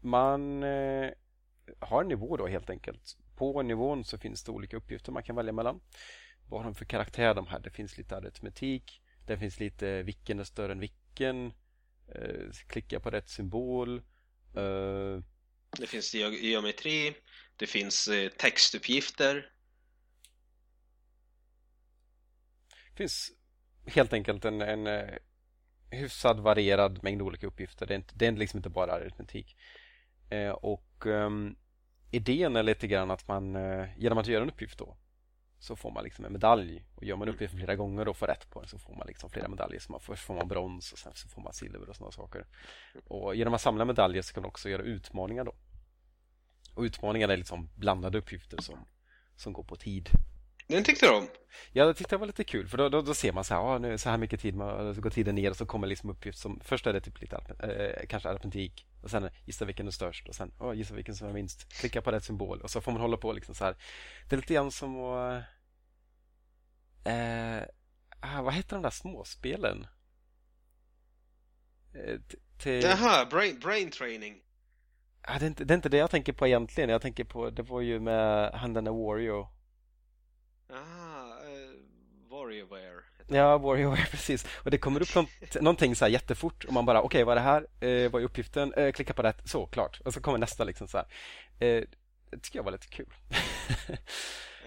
man eh, har en nivå då helt enkelt. På nivån så finns det olika uppgifter man kan välja mellan. Vad har de för karaktär de här? Det finns lite aritmetik. Det finns lite vilken är större än vilken. Eh, klicka på rätt symbol. Eh, det finns geometri, det finns eh, textuppgifter. Det finns helt enkelt en, en hyfsad varierad mängd olika uppgifter. Det är, inte, det är liksom inte bara aritmetik. och um, idén är lite grann att man genom att göra en uppgift då så får man liksom en medalj. Och gör man uppgiften flera gånger och får rätt på den så får man liksom flera medaljer. Så man, först får man brons och sen så får man silver och sådana saker. Och genom att samla medaljer så kan man också göra utmaningar då. Och utmaningar är liksom blandade uppgifter som, som går på tid. Den tyckte du om? Ja, det tyckte jag var lite kul för då, då, då ser man så här, ah, nu är så här mycket tid, man, så går tiden ner och så kommer liksom uppgift som, först är det typ lite äh, kanske aritmetik och sen gissa vilken är störst och sen oh, gissa vilken som är minst. Klicka på rätt symbol och så får man hålla på liksom så här. Det är lite grann som att eh, ah, vad heter de där småspelen? Eh, till... Jaha, brain, brain training. Ah, det, är inte, det är inte det jag tänker på egentligen. Jag tänker på, det var ju med Han den Wario. Ah, uh, Warriorware. Ja, Warriorware, precis. Och det kommer upp någonting så här jättefort och man bara, okej, okay, vad är det här? Eh, vad är uppgiften? Eh, klicka på rätt, så, klart. Och så kommer nästa liksom så här. Eh, det tycker jag var lite kul.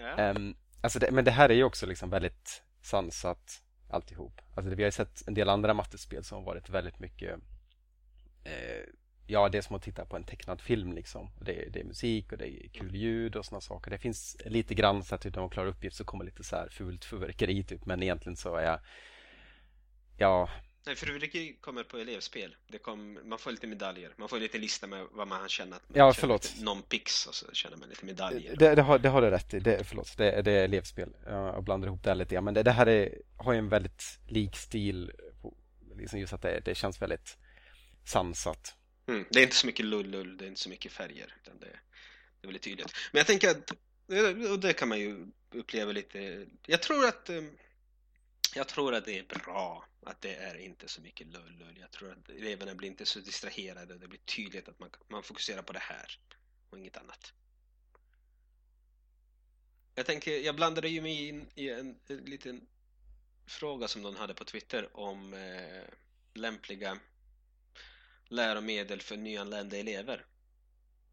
ja. um, Alltså det, men det här är ju också liksom väldigt sansat alltihop. Alltså det, vi har ju sett en del andra mattespel som har varit väldigt mycket eh, Ja, det är som att titta på en tecknad film liksom. Det, det är musik och det är kul ljud och sådana saker. Det finns lite grann så att typ, när man klarar uppgift så kommer lite så här fult fyrverkeri typ. Men egentligen så är Ja, Nej, fyrverkeri kommer på elevspel. Det kom, man får lite medaljer. Man får lite lista med vad man har tjänat. Ja, förlåt. Någon pix och så känner man lite medaljer. Det, det, har, det har du rätt i. Det, förlåt, det, det är elevspel. Jag blandar ihop det lite grann. Men det, det här är, har ju en väldigt lik stil. Liksom just att det, det känns väldigt sansat. Mm, det är inte så mycket lull-lull, det är inte så mycket färger. Utan det, det är väldigt tydligt. Men jag tänker att, eh, och det kan man ju uppleva lite. Jag tror att eh, jag tror att det är bra att det är inte så mycket lull. Jag tror att eleverna blir inte så distraherade. Det blir tydligt att man, man fokuserar på det här och inget annat. Jag tänker, jag blandade ju mig in i en, en liten fråga som någon hade på Twitter om eh, lämpliga läromedel för nyanlända elever.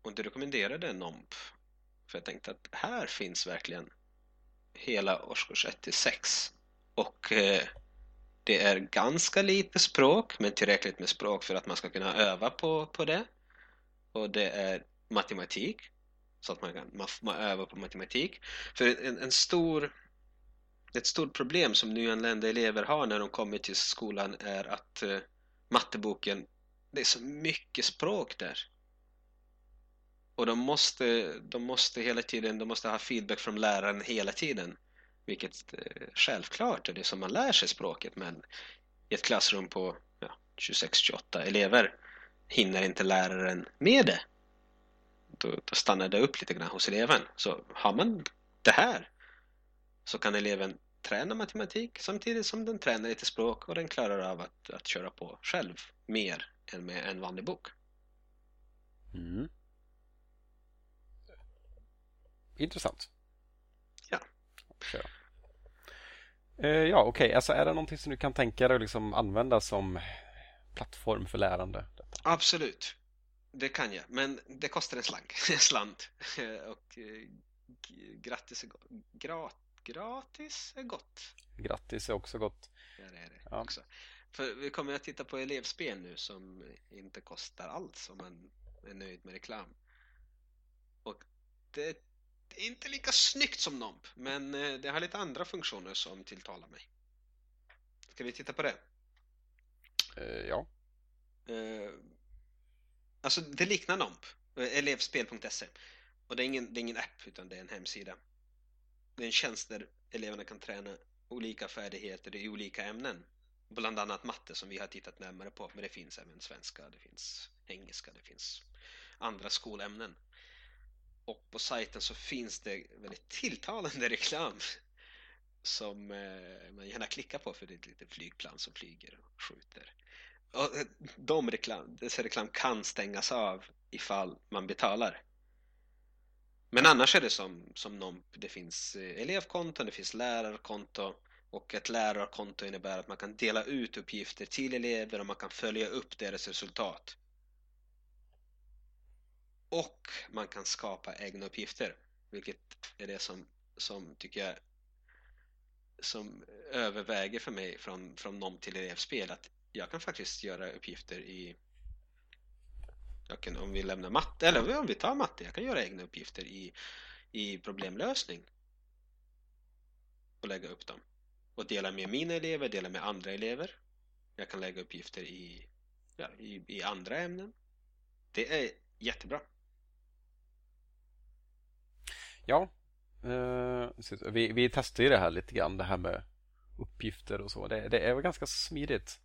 Och det rekommenderade NOMP. För jag tänkte att här finns verkligen hela årskurs 1 till 6 och eh, det är ganska lite språk men tillräckligt med språk för att man ska kunna öva på, på det. Och det är matematik så att man kan man, man övar på matematik. För en, en stor ett stort problem som nyanlända elever har när de kommer till skolan är att eh, matteboken, det är så mycket språk där. Och de måste, de måste hela tiden, de måste ha feedback från läraren hela tiden. Vilket eh, självklart är det som man lär sig språket men i ett klassrum på ja, 26-28 elever hinner inte läraren med det. Då, då stannar det upp lite grann hos eleven. Så har man det här så kan eleven träna matematik samtidigt som den tränar lite språk och den klarar av att, att köra på själv mer än med en vanlig bok. Mm. Intressant. Ja. Kör. Eh, ja, okej. Okay. Alltså, är det någonting som du kan tänka dig att liksom använda som plattform för lärande? Detta? Absolut. Det kan jag, men det kostar en slank, slant. Och eh, grattis grat, gratis är gott. Grattis är också gott. Ja, det är det ja. också. För vi kommer att titta på elevspel nu som inte kostar alls om man är nöjd med reklam. Och det är inte lika snyggt som NOMP, men eh, det har lite andra funktioner som tilltalar mig. Ska vi titta på det? Uh, ja. Uh, alltså, det liknar NOMP, elevspel.se. Och det är, ingen, det är ingen app, utan det är en hemsida. Det är en tjänst där eleverna kan träna olika färdigheter i olika ämnen. Bland annat matte som vi har tittat närmare på, men det finns även svenska, det finns engelska, det finns andra skolämnen. Och på sajten så finns det väldigt tilltalande reklam som eh, man gärna klickar på för det är ett litet flygplan som flyger och skjuter. Och eh, de reklam, dessa reklam kan stängas av ifall man betalar. Men annars är det som, som NOMP, det finns elevkonton, elevkonto, det finns lärarkonto och ett lärarkonto innebär att man kan dela ut uppgifter till elever och man kan följa upp deras resultat. Och man kan skapa egna uppgifter vilket är det som, som tycker jag som överväger för mig från, från NOM till elevspel att jag kan faktiskt göra uppgifter i jag kan, om vi lämnar matte, eller om vi tar matte, jag kan göra egna uppgifter i, i problemlösning och lägga upp dem. Och dela med mina elever, dela med andra elever. Jag kan lägga uppgifter i, ja, i, i andra ämnen. Det är jättebra. Ja, eh, vi, vi testar ju det här lite grann, det här med uppgifter och så. Det, det är väl ganska smidigt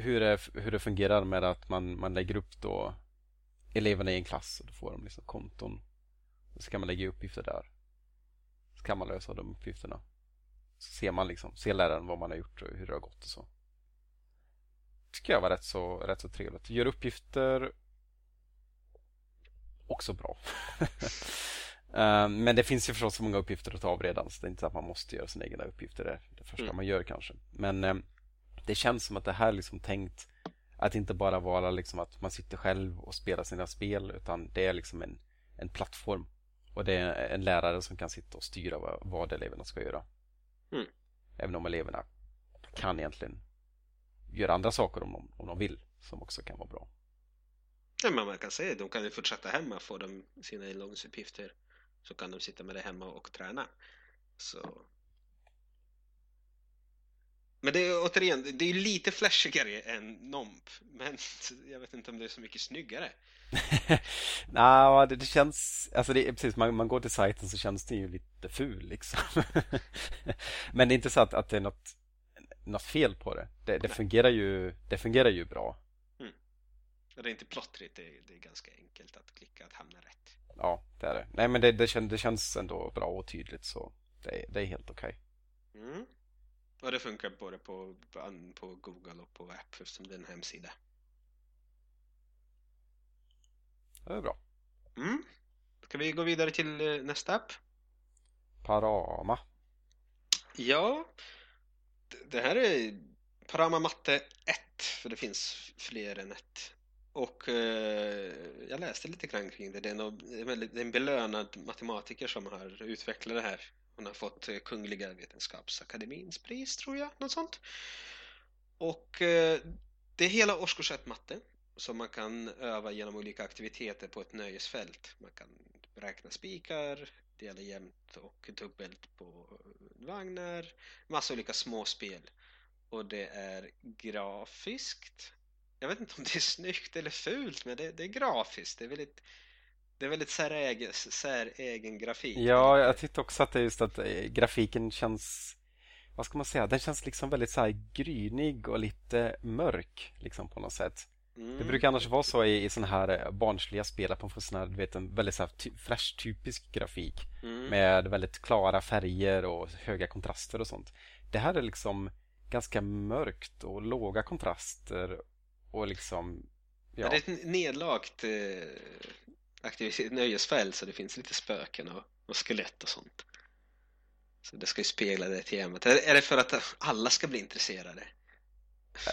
hur det, hur det fungerar med att man, man lägger upp då eleverna i en klass och då får de liksom konton. Så kan man lägga uppgifter där. Så kan man lösa de uppgifterna. Så ser man liksom, ser läraren vad man har gjort och hur det har gått och så. Tycker jag var rätt så, rätt så trevligt. Gör uppgifter också bra. Eh, men det finns ju förstås så många uppgifter att ta av redan så det är inte så att man måste göra sina egna uppgifter. Det, det första mm. man gör kanske. Men eh, det känns som att det här är liksom tänkt att inte bara vara liksom att man sitter själv och spelar sina spel utan det är liksom en, en plattform. Och det är en lärare som kan sitta och styra vad, vad eleverna ska göra. Mm. Även om eleverna kan egentligen göra andra saker om de, om de vill som också kan vara bra. Ja, men man kan säga de kan ju fortsätta hemma få de sina inloggningsuppgifter så kan de sitta med det hemma och träna. Så men det är återigen, det är lite flashigare än Nomp. Men jag vet inte om det är så mycket snyggare. Nej, det, det, känns... Alltså det är precis, man, man går till sajten så känns det ju lite ful liksom. men det är inte så att, att det är något, något fel på det. Det, det fungerar, ju, det fungerar ju bra. Mm. Det är inte plottrigt, det är, det är ganska enkelt att klicka att hamna rätt. Ja, det är det. Nej, men det, det, känns, det känns ändå bra och tydligt så det, det är helt okej. Okay. Mm. Och det funkar både på, på Google och på app eftersom det är en hemsida. Det är bra. Mm. Ska vi gå vidare till eh, nästa app? Parama. Ja, det här är Parama Matte 1, för det finns fler än ett. Och eh, jag läste lite grann kring det. Det är, någon, det är en belönad matematiker som har utvecklat det här hon har fått eh, Kungliga Vetenskapsakademins pris, tror jag, något sånt. Och eh, det är hela årskurs 1 matte som man kan öva genom olika aktiviteter på ett nöjesfält. Man kan räkna spikar, dela jämnt och dubbelt på vagnar, massa olika småspel. Och det är grafiskt. Jag vet inte om det är snyggt eller fult, men det, det är grafiskt. Det är väldigt det är väldigt säregen, säregen grafik. Ja, jag tyckte också att det är just att eh, grafiken känns vad ska man säga, den känns liksom väldigt så grynig och lite mörk liksom på något sätt. Mm. Det brukar annars vara så i, i sådana här eh, barnsliga spel att man får sån här, du vet, en väldigt så här flash-typisk grafik mm. med väldigt klara färger och höga kontraster och sånt. Det här är liksom ganska mörkt och låga kontraster och liksom ja. ja det är ett nedlagt eh, aktivitet, nöjesfält så det finns lite spöken och, och skelett och sånt. Så det ska ju spegla det temat. Är det för att alla ska bli intresserade?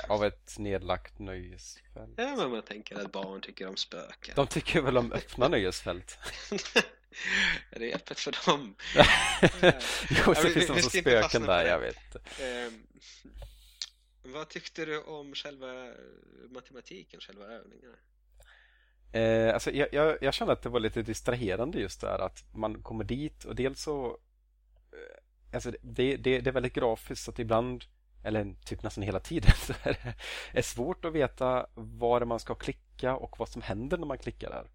Av ett nedlagt nöjesfält? Ja, men man tänker att barn tycker om spöken. De tycker väl om öppna nöjesfält? är det öppet för dem? jo, så ja, finns det spöken där, jag vet. Um, vad tyckte du om själva matematiken, själva övningarna? Eh, alltså jag, jag, jag, kände att det var lite distraherande just där att man kommer dit och dels så eh, alltså det, det, det, är väldigt grafiskt så att ibland eller typ nästan hela tiden så är det är svårt att veta var man ska klicka och vad som händer när man klickar där.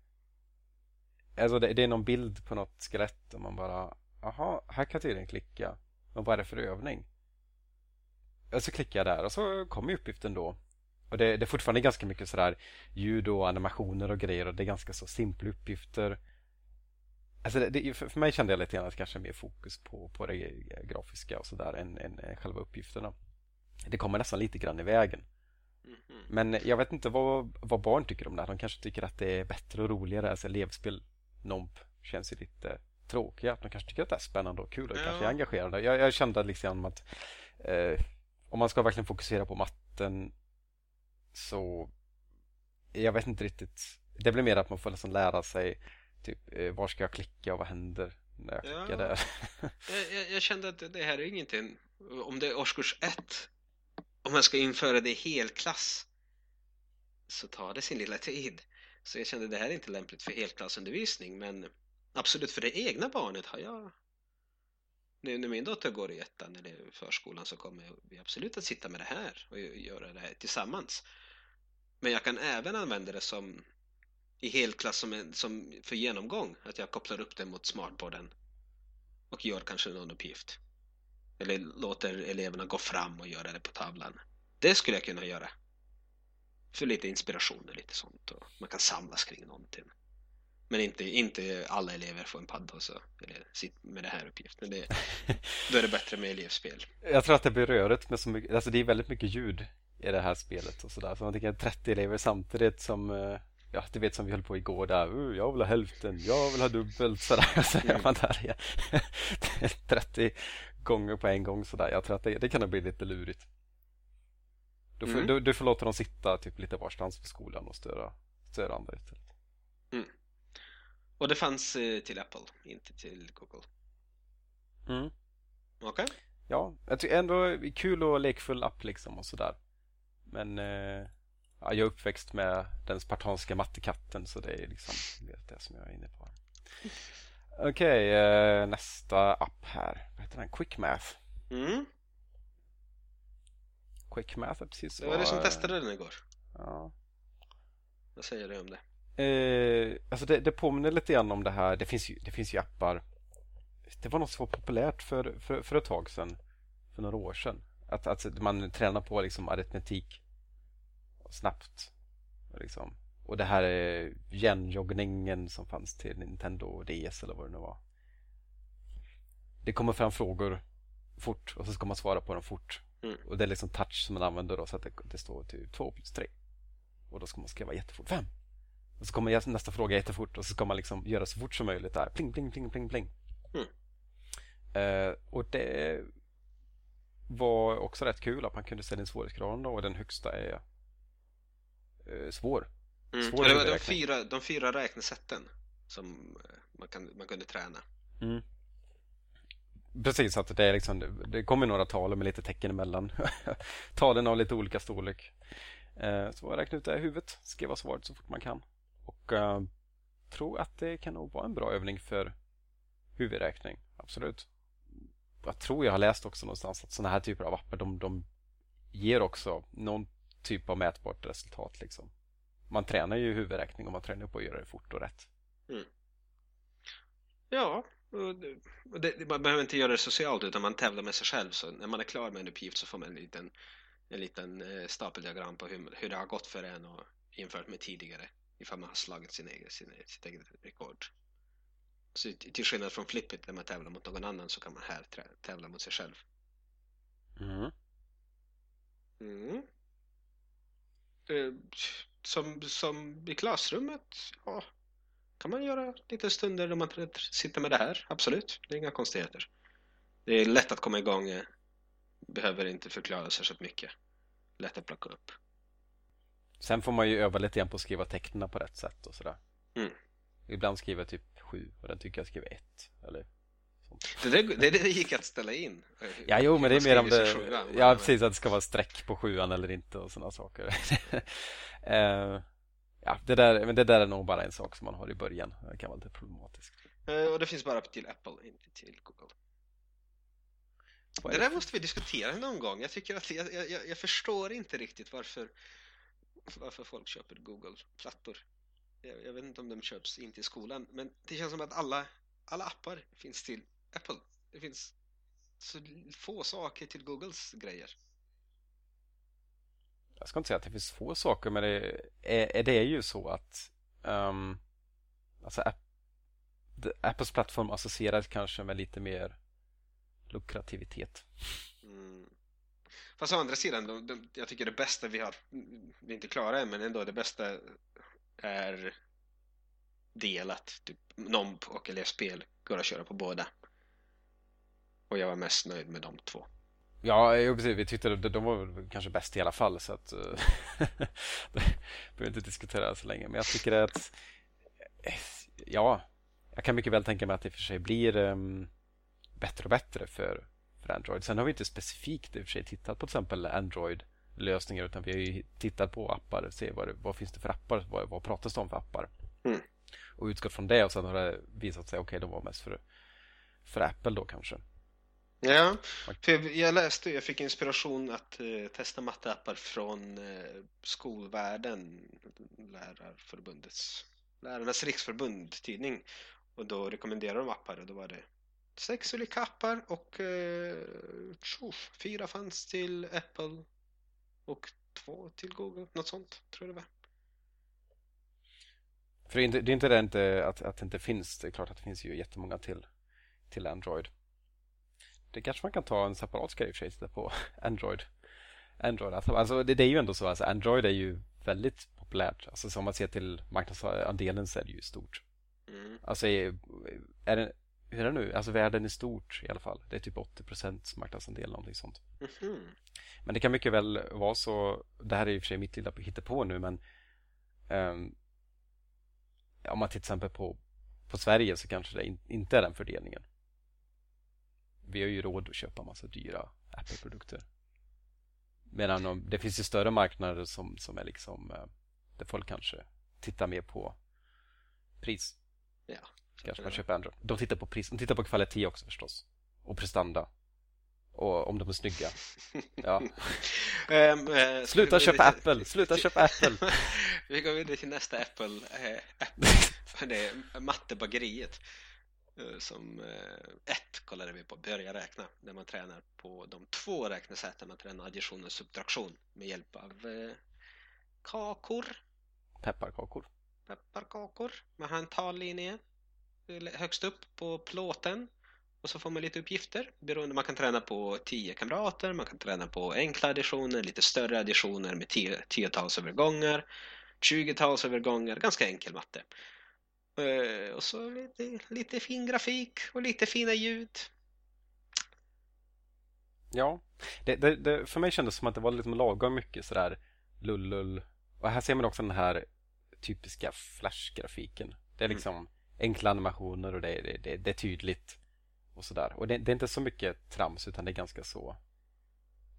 Alltså det, det är någon bild på något skelett och man bara Jaha, här kan jag tydligen klicka. Men vad är det för övning? Och så klickar jag där och så kommer uppgiften då och det, det, är fortfarande ganska mycket sådär ljud och animationer och grejer och det är ganska så simpla uppgifter. Alltså det, det, för mig kände jag lite grann att kanske mer fokus på, på det grafiska och sådär än, än, än själva uppgifterna. Det kommer nästan lite grann i vägen. Mm -hmm. Men jag vet inte vad, vad barn tycker om det här. De kanske tycker att det är bättre och roligare. Alltså elevspel, NOMP, känns ju lite tråkiga. De kanske tycker att det är spännande och kul och ja. kanske är engagerande. Jag, jag kände liksom att eh, om man ska verkligen fokusera på matten så jag vet inte riktigt. Det blir mer att man får liksom lära sig typ eh, var ska jag klicka och vad händer när jag klickar ja. där. jag, jag, jag, kände att det här är ingenting. Om det är årskurs ett, om man ska införa det i helklass så tar det sin lilla tid. Så jag kände att det här är inte lämpligt för helklassundervisning men absolut för det egna barnet har jag när, när min dotter går i ettan eller förskolan så kommer vi absolut att sitta med det här och göra det här tillsammans. Men jag kan även använda det som i helklass som, en, som för genomgång, att jag kopplar upp det mot smartboarden och gör kanske någon uppgift. Eller låter eleverna gå fram och göra det på tavlan. Det skulle jag kunna göra. För lite inspiration och lite sånt. Och man kan samlas kring någonting. Men inte, inte alla elever får en padda och så, eller sitt med det här uppgiften. Det, då är det bättre med elevspel. Jag tror att det blir rörigt med så mycket, alltså det är väldigt mycket ljud i det här spelet och sådär. Så man tänker 30 elever samtidigt som eh, ja, du vet som vi höll på igår där. Jag vill ha hälften, jag vill ha dubbelt sådär. Så mm. man där igen. 30 gånger på en gång sådär. Jag tror att det, det kan bli lite lurigt. Du får, mm. du, du får låta dem sitta typ lite varstans på skolan och störa, störa andra istället. Mm. Och det fanns eh, till Apple, inte till Google? Mm. Okej. Okay. Ja, jag tycker ändå kul och lekfull app liksom och sådär. Men eh, ja, jag är uppväxt med den spartanska mattekatten så det är liksom det som jag är inne på. Okej, okay, eh, nästa app här. Vad heter den? Quick Math. Mm. Quick Math är precis Det var du som testade den igår. Ja. Vad säger du om det? Eh, alltså det, det påminner lite grann om det här. Det finns ju, det finns ju appar. Det var något som var populärt för, för, för ett tag sedan. För några år sedan. Att, att man tränar på liksom aritmetik snabbt. Liksom. Och det här är genjoggningen som fanns till Nintendo DS eller vad det nu var. Det kommer fram frågor fort och så ska man svara på dem fort. Mm. Och det är liksom touch som man använder då så att det, det står typ 2 plus 3. Och då ska man skriva jättefort 5. Och så kommer nästa fråga jättefort och så ska man liksom göra så fort som möjligt där. Pling, pling, pling, pling, pling. Mm. Uh, och det var också rätt kul att man kunde ställa in svårighetsgraden och den högsta är uh, svår. Mm. Svår det var de fyra, de fyra räknesätten som eh, man, kan, man kunde träna. Mm. Precis, att det, är liksom, det kommer några tal med lite tecken emellan. Talen av lite olika storlek. Uh, så jag räknade ut det i huvudet, skriva svaret så fort man kan. Och uh, tror att det kan nog vara en bra övning för huvudräkning. Absolut. Jag tror jag har läst också någonstans att sådana här typer av appar de, de ger också någon typ av mätbart resultat. Liksom. Man tränar ju huvudräkning och man tränar på att göra det fort och rätt. Mm. Ja, och det, man behöver inte göra det socialt utan man tävlar med sig själv. Så när man är klar med en uppgift så får man en liten, en liten eh, stapeldiagram på hur, hur det har gått för en och jämfört med tidigare ifall man har slagit sin egen, sin, sitt eget rekord. Så till skillnad från flippet där man tävlar mot någon annan så kan man här tävla mot sig själv. Mm. Mm. Eh, som, som i klassrummet, ja, kan man göra lite stunder då man sitter med det här, absolut. Det är inga konstigheter. Det är lätt att komma igång, eh, behöver inte förklara särskilt mycket. Lätt att plocka upp. Sen får man ju öva lite grann på att skriva tecknen på rätt sätt och sådär. Mm. Ibland skriver jag typ sju och den tycker jag skriver ett. Eller Det, där, det, det gick att ställa in. Ja, jo, men det är mer om det... Sjuan, ja, precis, att det ska vara streck på sjuan eller inte och sådana saker. uh, ja, det där, men det där är nog bara en sak som man har i början. Det kan vara lite problematiskt. Uh, och det finns bara till Apple, inte till Google. Det där måste vi diskutera någon gång. Jag tycker att jag, jag, jag förstår inte riktigt varför varför folk köper Google-plattor. Jag, jag, vet inte om de köps in till skolan, men det känns som att alla, alla appar finns till Apple. Det finns så få saker till Googles grejer. Jag ska inte säga att det finns få saker, men det är, är det ju så att um, alltså App, Apples plattform associeras kanske med lite mer lukrativitet. Mm. Fast å andra sidan, de, de, jag tycker det bästa vi har, vi är inte klara än, men ändå det bästa är delat. Typ NOMP och elevspel går att köra på båda. Och jag var mest nöjd med de två. Ja, precis. Vi tyckte att de var kanske bäst i alla fall så att eh, behöver inte diskutera så länge. Men jag tycker att ja, jag kan mycket väl tänka mig att det för sig blir um, bättre och bättre för för Android. Sen har vi inte specifikt i och för sig tittat på till exempel Android-lösningar utan vi har ju tittat på appar och se vad, det, vad finns det för appar, vad, vad pratas det om för appar. Mm. Och utgått från det och sen har det visat sig, okej, okay, de var mest för, för Apple då kanske. Ja, för jag läste, jag fick inspiration att uh, testa matteappar från uh, skolvärlden, Lärarförbundets, Lärarnas riksförbund tidning. Och då rekommenderade de appar och då var det sex olika appar och uh, tjof, fyra fanns till Apple och två till Google, något sånt tror jag det var. För det är inte det, är inte det inte att, att det inte finns, det är klart att det finns ju jättemånga till, till Android. Det kanske man kan ta en separat grej för sig på Android. Android, alltså, alltså det, det, är ju ändå så, alltså Android är ju väldigt populärt. Alltså som man ser till marknadsandelen så är det ju stort. Mm. Alltså är, är det, hur är det nu? Alltså världen är stort i alla fall. Det är typ 80% marknadsandel, någonting sånt. Mm. Men det kan mycket väl vara så, det här är och för sig mitt lilla på nu, men um, om man till exempel på, på Sverige så kanske det in, inte är den fördelningen. Vi har ju råd att köpa massa dyra Apple-produkter. Medan om, det finns ju större marknader som, som är liksom eh, där folk kanske tittar mer på pris. Ja. Kanske man köper Android. De tittar på pris, de tittar på kvalitet också förstås. Och prestanda. Och om de är snygga. Ja. um, uh, Sluta köpa Apple! Sluta köpa Apple! vi går vidare till nästa Apple. Uh, det är mattebageriet. Uh, som ett kollade vi på, börja räkna. Där man tränar på de två räknesätten. Man tränar addition och subtraktion med hjälp av kakor. Pepparkakor. Pepparkakor. Man har en tallinje högst upp på plåten och så får man lite uppgifter beroende. Man kan träna på 10 kamrater, man kan träna på enkla additioner, lite större additioner med tiotals övergångar, 20-tals övergångar, ganska enkel matte. Eh, och så lite, lite fin grafik och lite fina ljud. Ja, det, det, det, för mig kändes det som att det var lite lagom mycket sådär lullull. Och här ser man också den här typiska Flash-grafiken. Det är mm. liksom mm. enkla animationer och det, det, det, är tydligt och sådär. Och det, det, är inte så mycket trams utan det är ganska så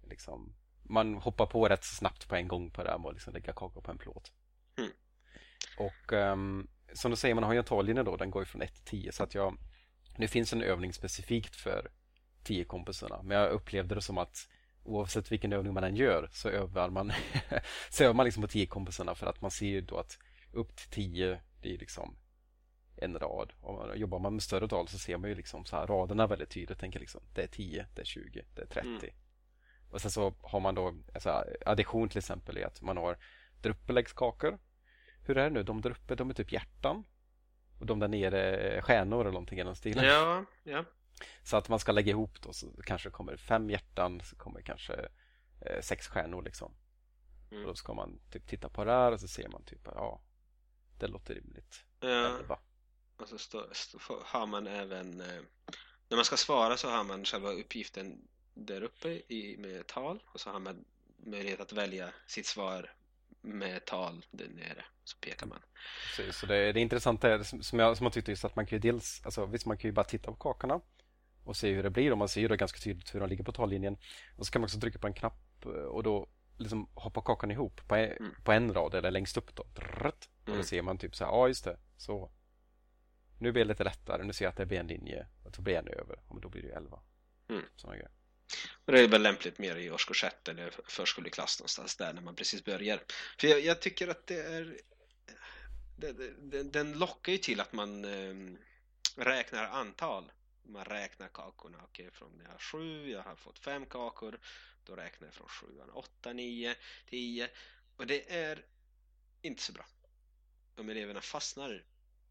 liksom, man hoppar på rätt snabbt på en gång på det här med att liksom lägga kakor på en plåt. Mm. Och um, som du säger, man har ju en tallinje då, den går ju från 1 till 10 så att jag det finns en övning specifikt för 10 kompisarna men jag upplevde det som att oavsett vilken övning man än gör så övar man så övar man liksom på 10 kompisarna för att man ser ju då att upp till 10 det är liksom en rad. Och jobbar man med större tal så ser man ju liksom så här raderna väldigt tydligt. Tänker liksom, det är 10, det är 20, det är 30. Mm. Och sen så har man då alltså addition till exempel i att man har druppeläggskakor. Hur är det nu? De där uppe, de är typ hjärtan. Och de där nere är stjärnor eller någonting i den stilen. Ja, ja. Så att man ska lägga ihop då så kanske kommer fem hjärtan, så kommer kanske eh, sex stjärnor liksom. Mm. Och då ska man typ titta på det här och så ser man typ, ja, det låter rimligt. Ja. Elva. Och så stå, stå, har man även eh, när man ska svara så har man själva uppgiften där uppe i, med tal och så har man möjlighet att välja sitt svar med tal där nere så pekar man. Precis, så det, det intressanta är som jag, som jag tyckte just att man kan ju dels, alltså visst man kan ju bara titta på kakorna och se hur det blir och man ser ju då ganska tydligt hur de ligger på tallinjen och så kan man också trycka på en knapp och då liksom hoppa kakan ihop på en, mm. på en rad eller längst upp då. och då mm. ser man typ så här, ja just det, så nu blir det lite lättare. Nu ser jag att det blir en linje. Och då blir en över. Och då blir det 11. Mm. Såna grejer. Och det är väl lämpligt mer i årskurs 1 eller förskoleklass någonstans där när man precis börjar. För jag, jag tycker att det är det, det, den lockar ju till att man eh, räknar antal. Man räknar kakorna. Okej, okay, från jag har sju, jag har fått fem kakor. Då räknar jag från sjuan, åtta, nio, tio. Och det är inte så bra. Om eleverna fastnar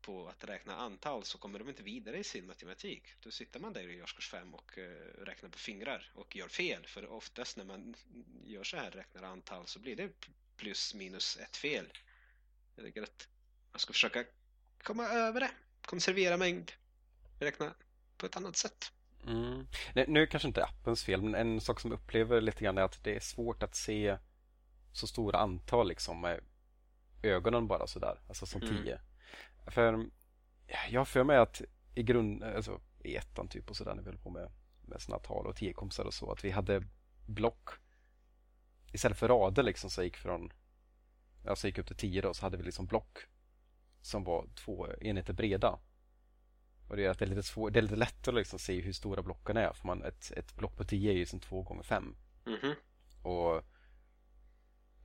på att räkna antal så kommer de inte vidare i sin matematik. Då sitter man där i årskurs 5 och uh, räknar på fingrar och gör fel. För oftast när man gör så här, räknar antal, så blir det plus minus ett fel. Jag tycker att man ska försöka komma över det, konservera mängd, räkna på ett annat sätt. Mm. Nej, nu kanske inte appens fel, men en sak som jag upplever lite grann är att det är svårt att se så stora antal liksom med ögonen bara sådär, alltså som mm. tio. För jag har för mig att i grund, alltså i ettan typ och sådär när vi höll på med, med sådana tal och tiokompisar och så att vi hade block istället för rader liksom så gick från alltså gick upp till tio då så hade vi liksom block som var två enheter breda. Och det gör att det är lite, svår, det är lite lättare att liksom se hur stora blocken är. För man, ett, ett block på 10 är ju som 2 gånger 5 Mhm. Och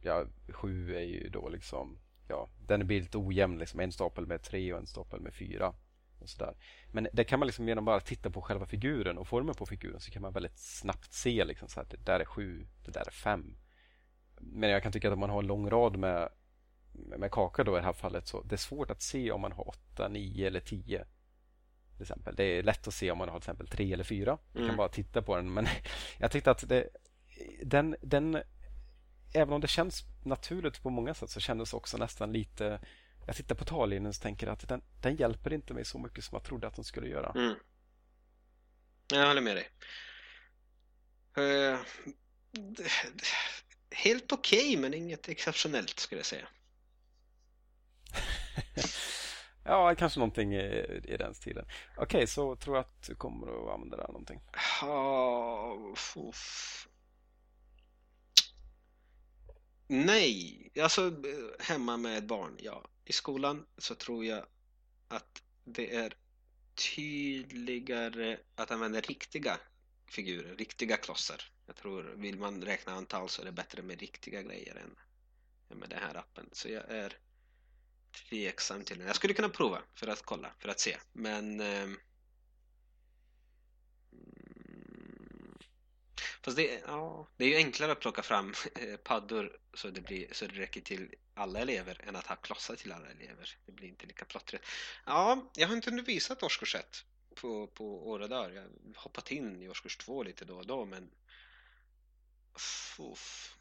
ja, 7 är ju då liksom ja, den blir lite ojämn. Liksom. En stapel med 3 och en stapel med 4. Och sådär. Men det kan man liksom genom bara titta på själva figuren och formen på figuren så kan man väldigt snabbt se liksom så att det där är 7, det där är 5. Men jag kan tycka att om man har en lång rad med, med kakor då i det här fallet så det är svårt att se om man har 8, 9 eller 10. Till exempel. Det är lätt att se om man har till exempel 3 eller 4. Man Mm. kan bara titta på den. Men jag tyckte att det, den, den även om det känns naturligt på många sätt så kändes också nästan lite jag tittar på tallinjen och tänker att den, den hjälper inte mig så mycket som jag trodde att den skulle göra. Mm. Jag håller med dig. Det- helt okej, men inget exceptionellt skulle jag säga. Ja, kanske någonting i, i den stilen. Okej, så tror jag att du kommer att använda det här någonting. Ja. Nej, alltså eh, hemma med barn, ja. I skolan så tror jag att det är tydligare att använda riktiga figurer, riktiga klossar. Jag tror, vill man räkna antal så är det bättre med riktiga grejer än, än med den här appen. Så jag är tveksam till den. Jag skulle kunna prova för att kolla, för att se. Men ehm, Mm. Fast det, är- ja, det är ju enklare att plocka fram eh, paddor så det, blir, så det räcker till alla elever än att ha klossar till alla elever. Det blir inte lika plottrigt. Ja, jag har inte undervisat årskurs 1 på, på åra dagar. Jag har hoppat in i årskurs 2 lite då och då men Uff.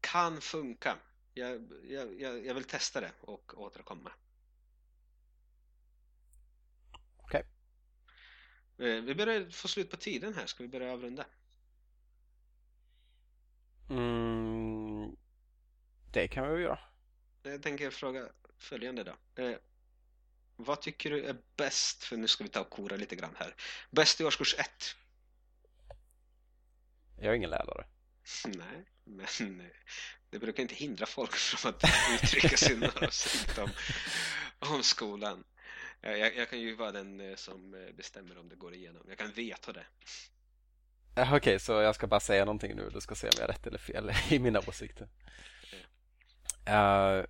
kan funka. Jag, jag, jag, jag vill testa det och återkomma. Okej. Eh, Vi börjar få slut på tiden här. Ska vi börja avrunda? Mm, det kan vi väl göra. Jag tänker fråga följande då. Eh, vad tycker du är bäst, för nu ska vi ta och kora lite grann här. Bäst i årskurs 1? Jag är ingen lärare. Nej, men eh, det brukar inte hindra folk från att uttrycka sina åsikter om, om skolan. Jag, jag, jag kan ju vara den eh, som eh, bestämmer om det går igenom. Jag kan veta det. Eh, Okej, så jag ska bara säga någonting nu. Du ska se om jag har rätt eller fel i mina åsikter. Eh,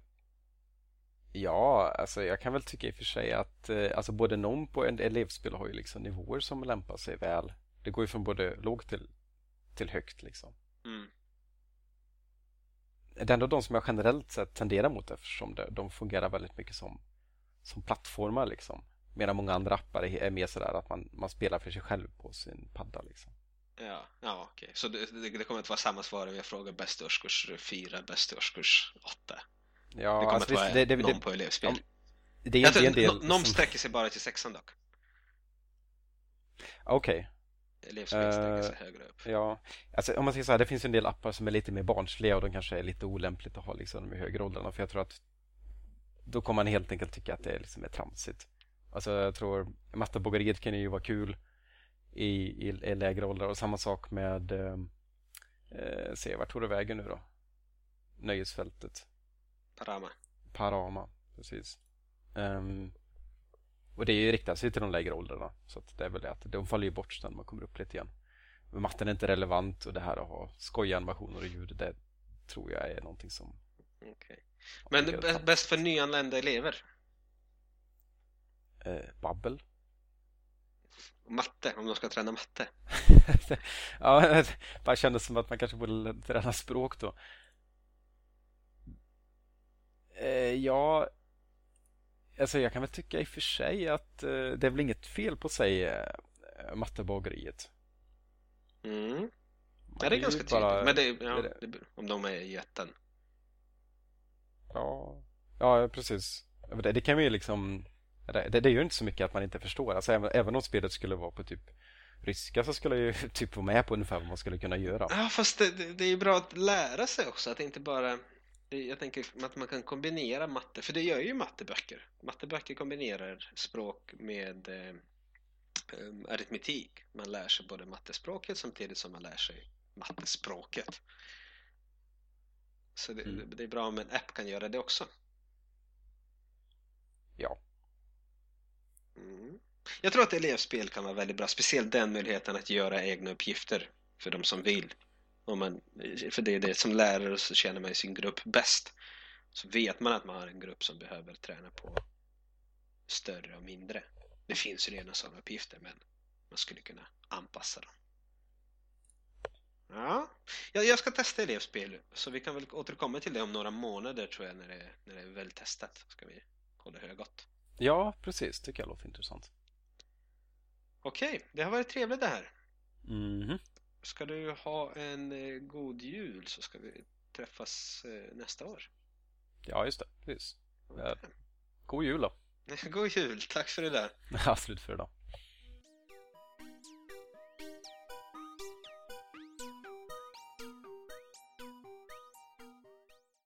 ja, alltså jag kan väl tycka i och för sig att uh, alltså både NOMP och en elevspel har ju liksom nivåer som lämpar sig väl. Det går ju från både lågt till, till högt liksom. Mm. Det är ändå de som jag generellt sett tenderar mot eftersom det, de fungerar väldigt mycket som, som plattformar liksom. Medan många andra appar är, är mer sådär att man, man spelar för sig själv på sin padda liksom. Ja, ja okej. Så det, det, kommer att vara samma svar om jag frågar bäst i årskurs 4, bäst i årskurs 8. Ja, det kommer alltså att vara det, det, någon på elevspel. ja, det är jag inte tror, en del Någon som- sträcker sig bara till sexan dock. Okej, Elevspel sträcker Eh, sig högre upp. ja. Alltså, om man säger så här, det finns en del appar som är lite mer barnsliga och de kanske är lite olämpligt att ha liksom, de i högre åldrarna. För jag tror att då kommer man helt enkelt tycka att det är liksom är tramsigt. Alltså jag tror mattebågeriet kan ju vara kul i, i, i lägre åldrar och samma sak med eh, eh, se vart tog det vägen nu då? Nöjesfältet. Parama. Parama, precis. Ehm, och det är ju riktat sig till de lägre åldrarna. Så det är väl det att de faller ju bort när man kommer upp lite igen. Men matten är inte relevant och det här att ha skojiga animationer och ljud, det tror jag är någonting som... Okej. Men bäst för nyanlända elever? Eh, babbel. Matte, om de ska träna matte. ja, det bara kändes som att man kanske borde träna språk då. Eh, ja, alltså jag kan väl tycka i och för sig att eh, det är väl inget fel på sig eh, mattebageriet. Mm. Ja, det är ganska tydligt. bara- Men det, ja, det- det, om de är i ettan. Ja, ja precis. Det, det kan vi ju liksom... Det, det, gör inte så mycket att man inte förstår. Alltså, även, även om spelet skulle vara på typ ryska så skulle jag ju typ vara med på ungefär vad man skulle kunna göra. Ja, fast det, det, det är ju bra att lära sig också. Att inte bara... Jag tänker att man kan kombinera matte, för det gör ju matteböcker. Matteböcker kombinerar språk med eh, aritmetik. Man lär sig både mattespråket samtidigt som man lär sig mattespråket. Så det, Mm. det är bra om en app kan göra det också. Ja. Mm. Jag tror att elevspel kan vara väldigt bra, speciellt den möjligheten att göra egna uppgifter för de som vill. Om man, för det är det som lärare så känner man sin grupp bäst. Så vet man att man har en grupp som behöver träna på större och mindre. Det finns ju redan sådana uppgifter men man skulle kunna anpassa dem. Ja, jag ska testa elevspel så vi kan väl återkomma till det om några månader tror jag när det, när det är väl testat. Ska vi hålla hur. Ja, precis. Tycker jag låter intressant. Okej, det har varit trevligt det här. Mhm. Ska du ha en eh, god jul så ska vi träffas eh, nästa år. Ja, just det. Precis. Eh, God jul då. God jul, tack för det där. Absolut för idag.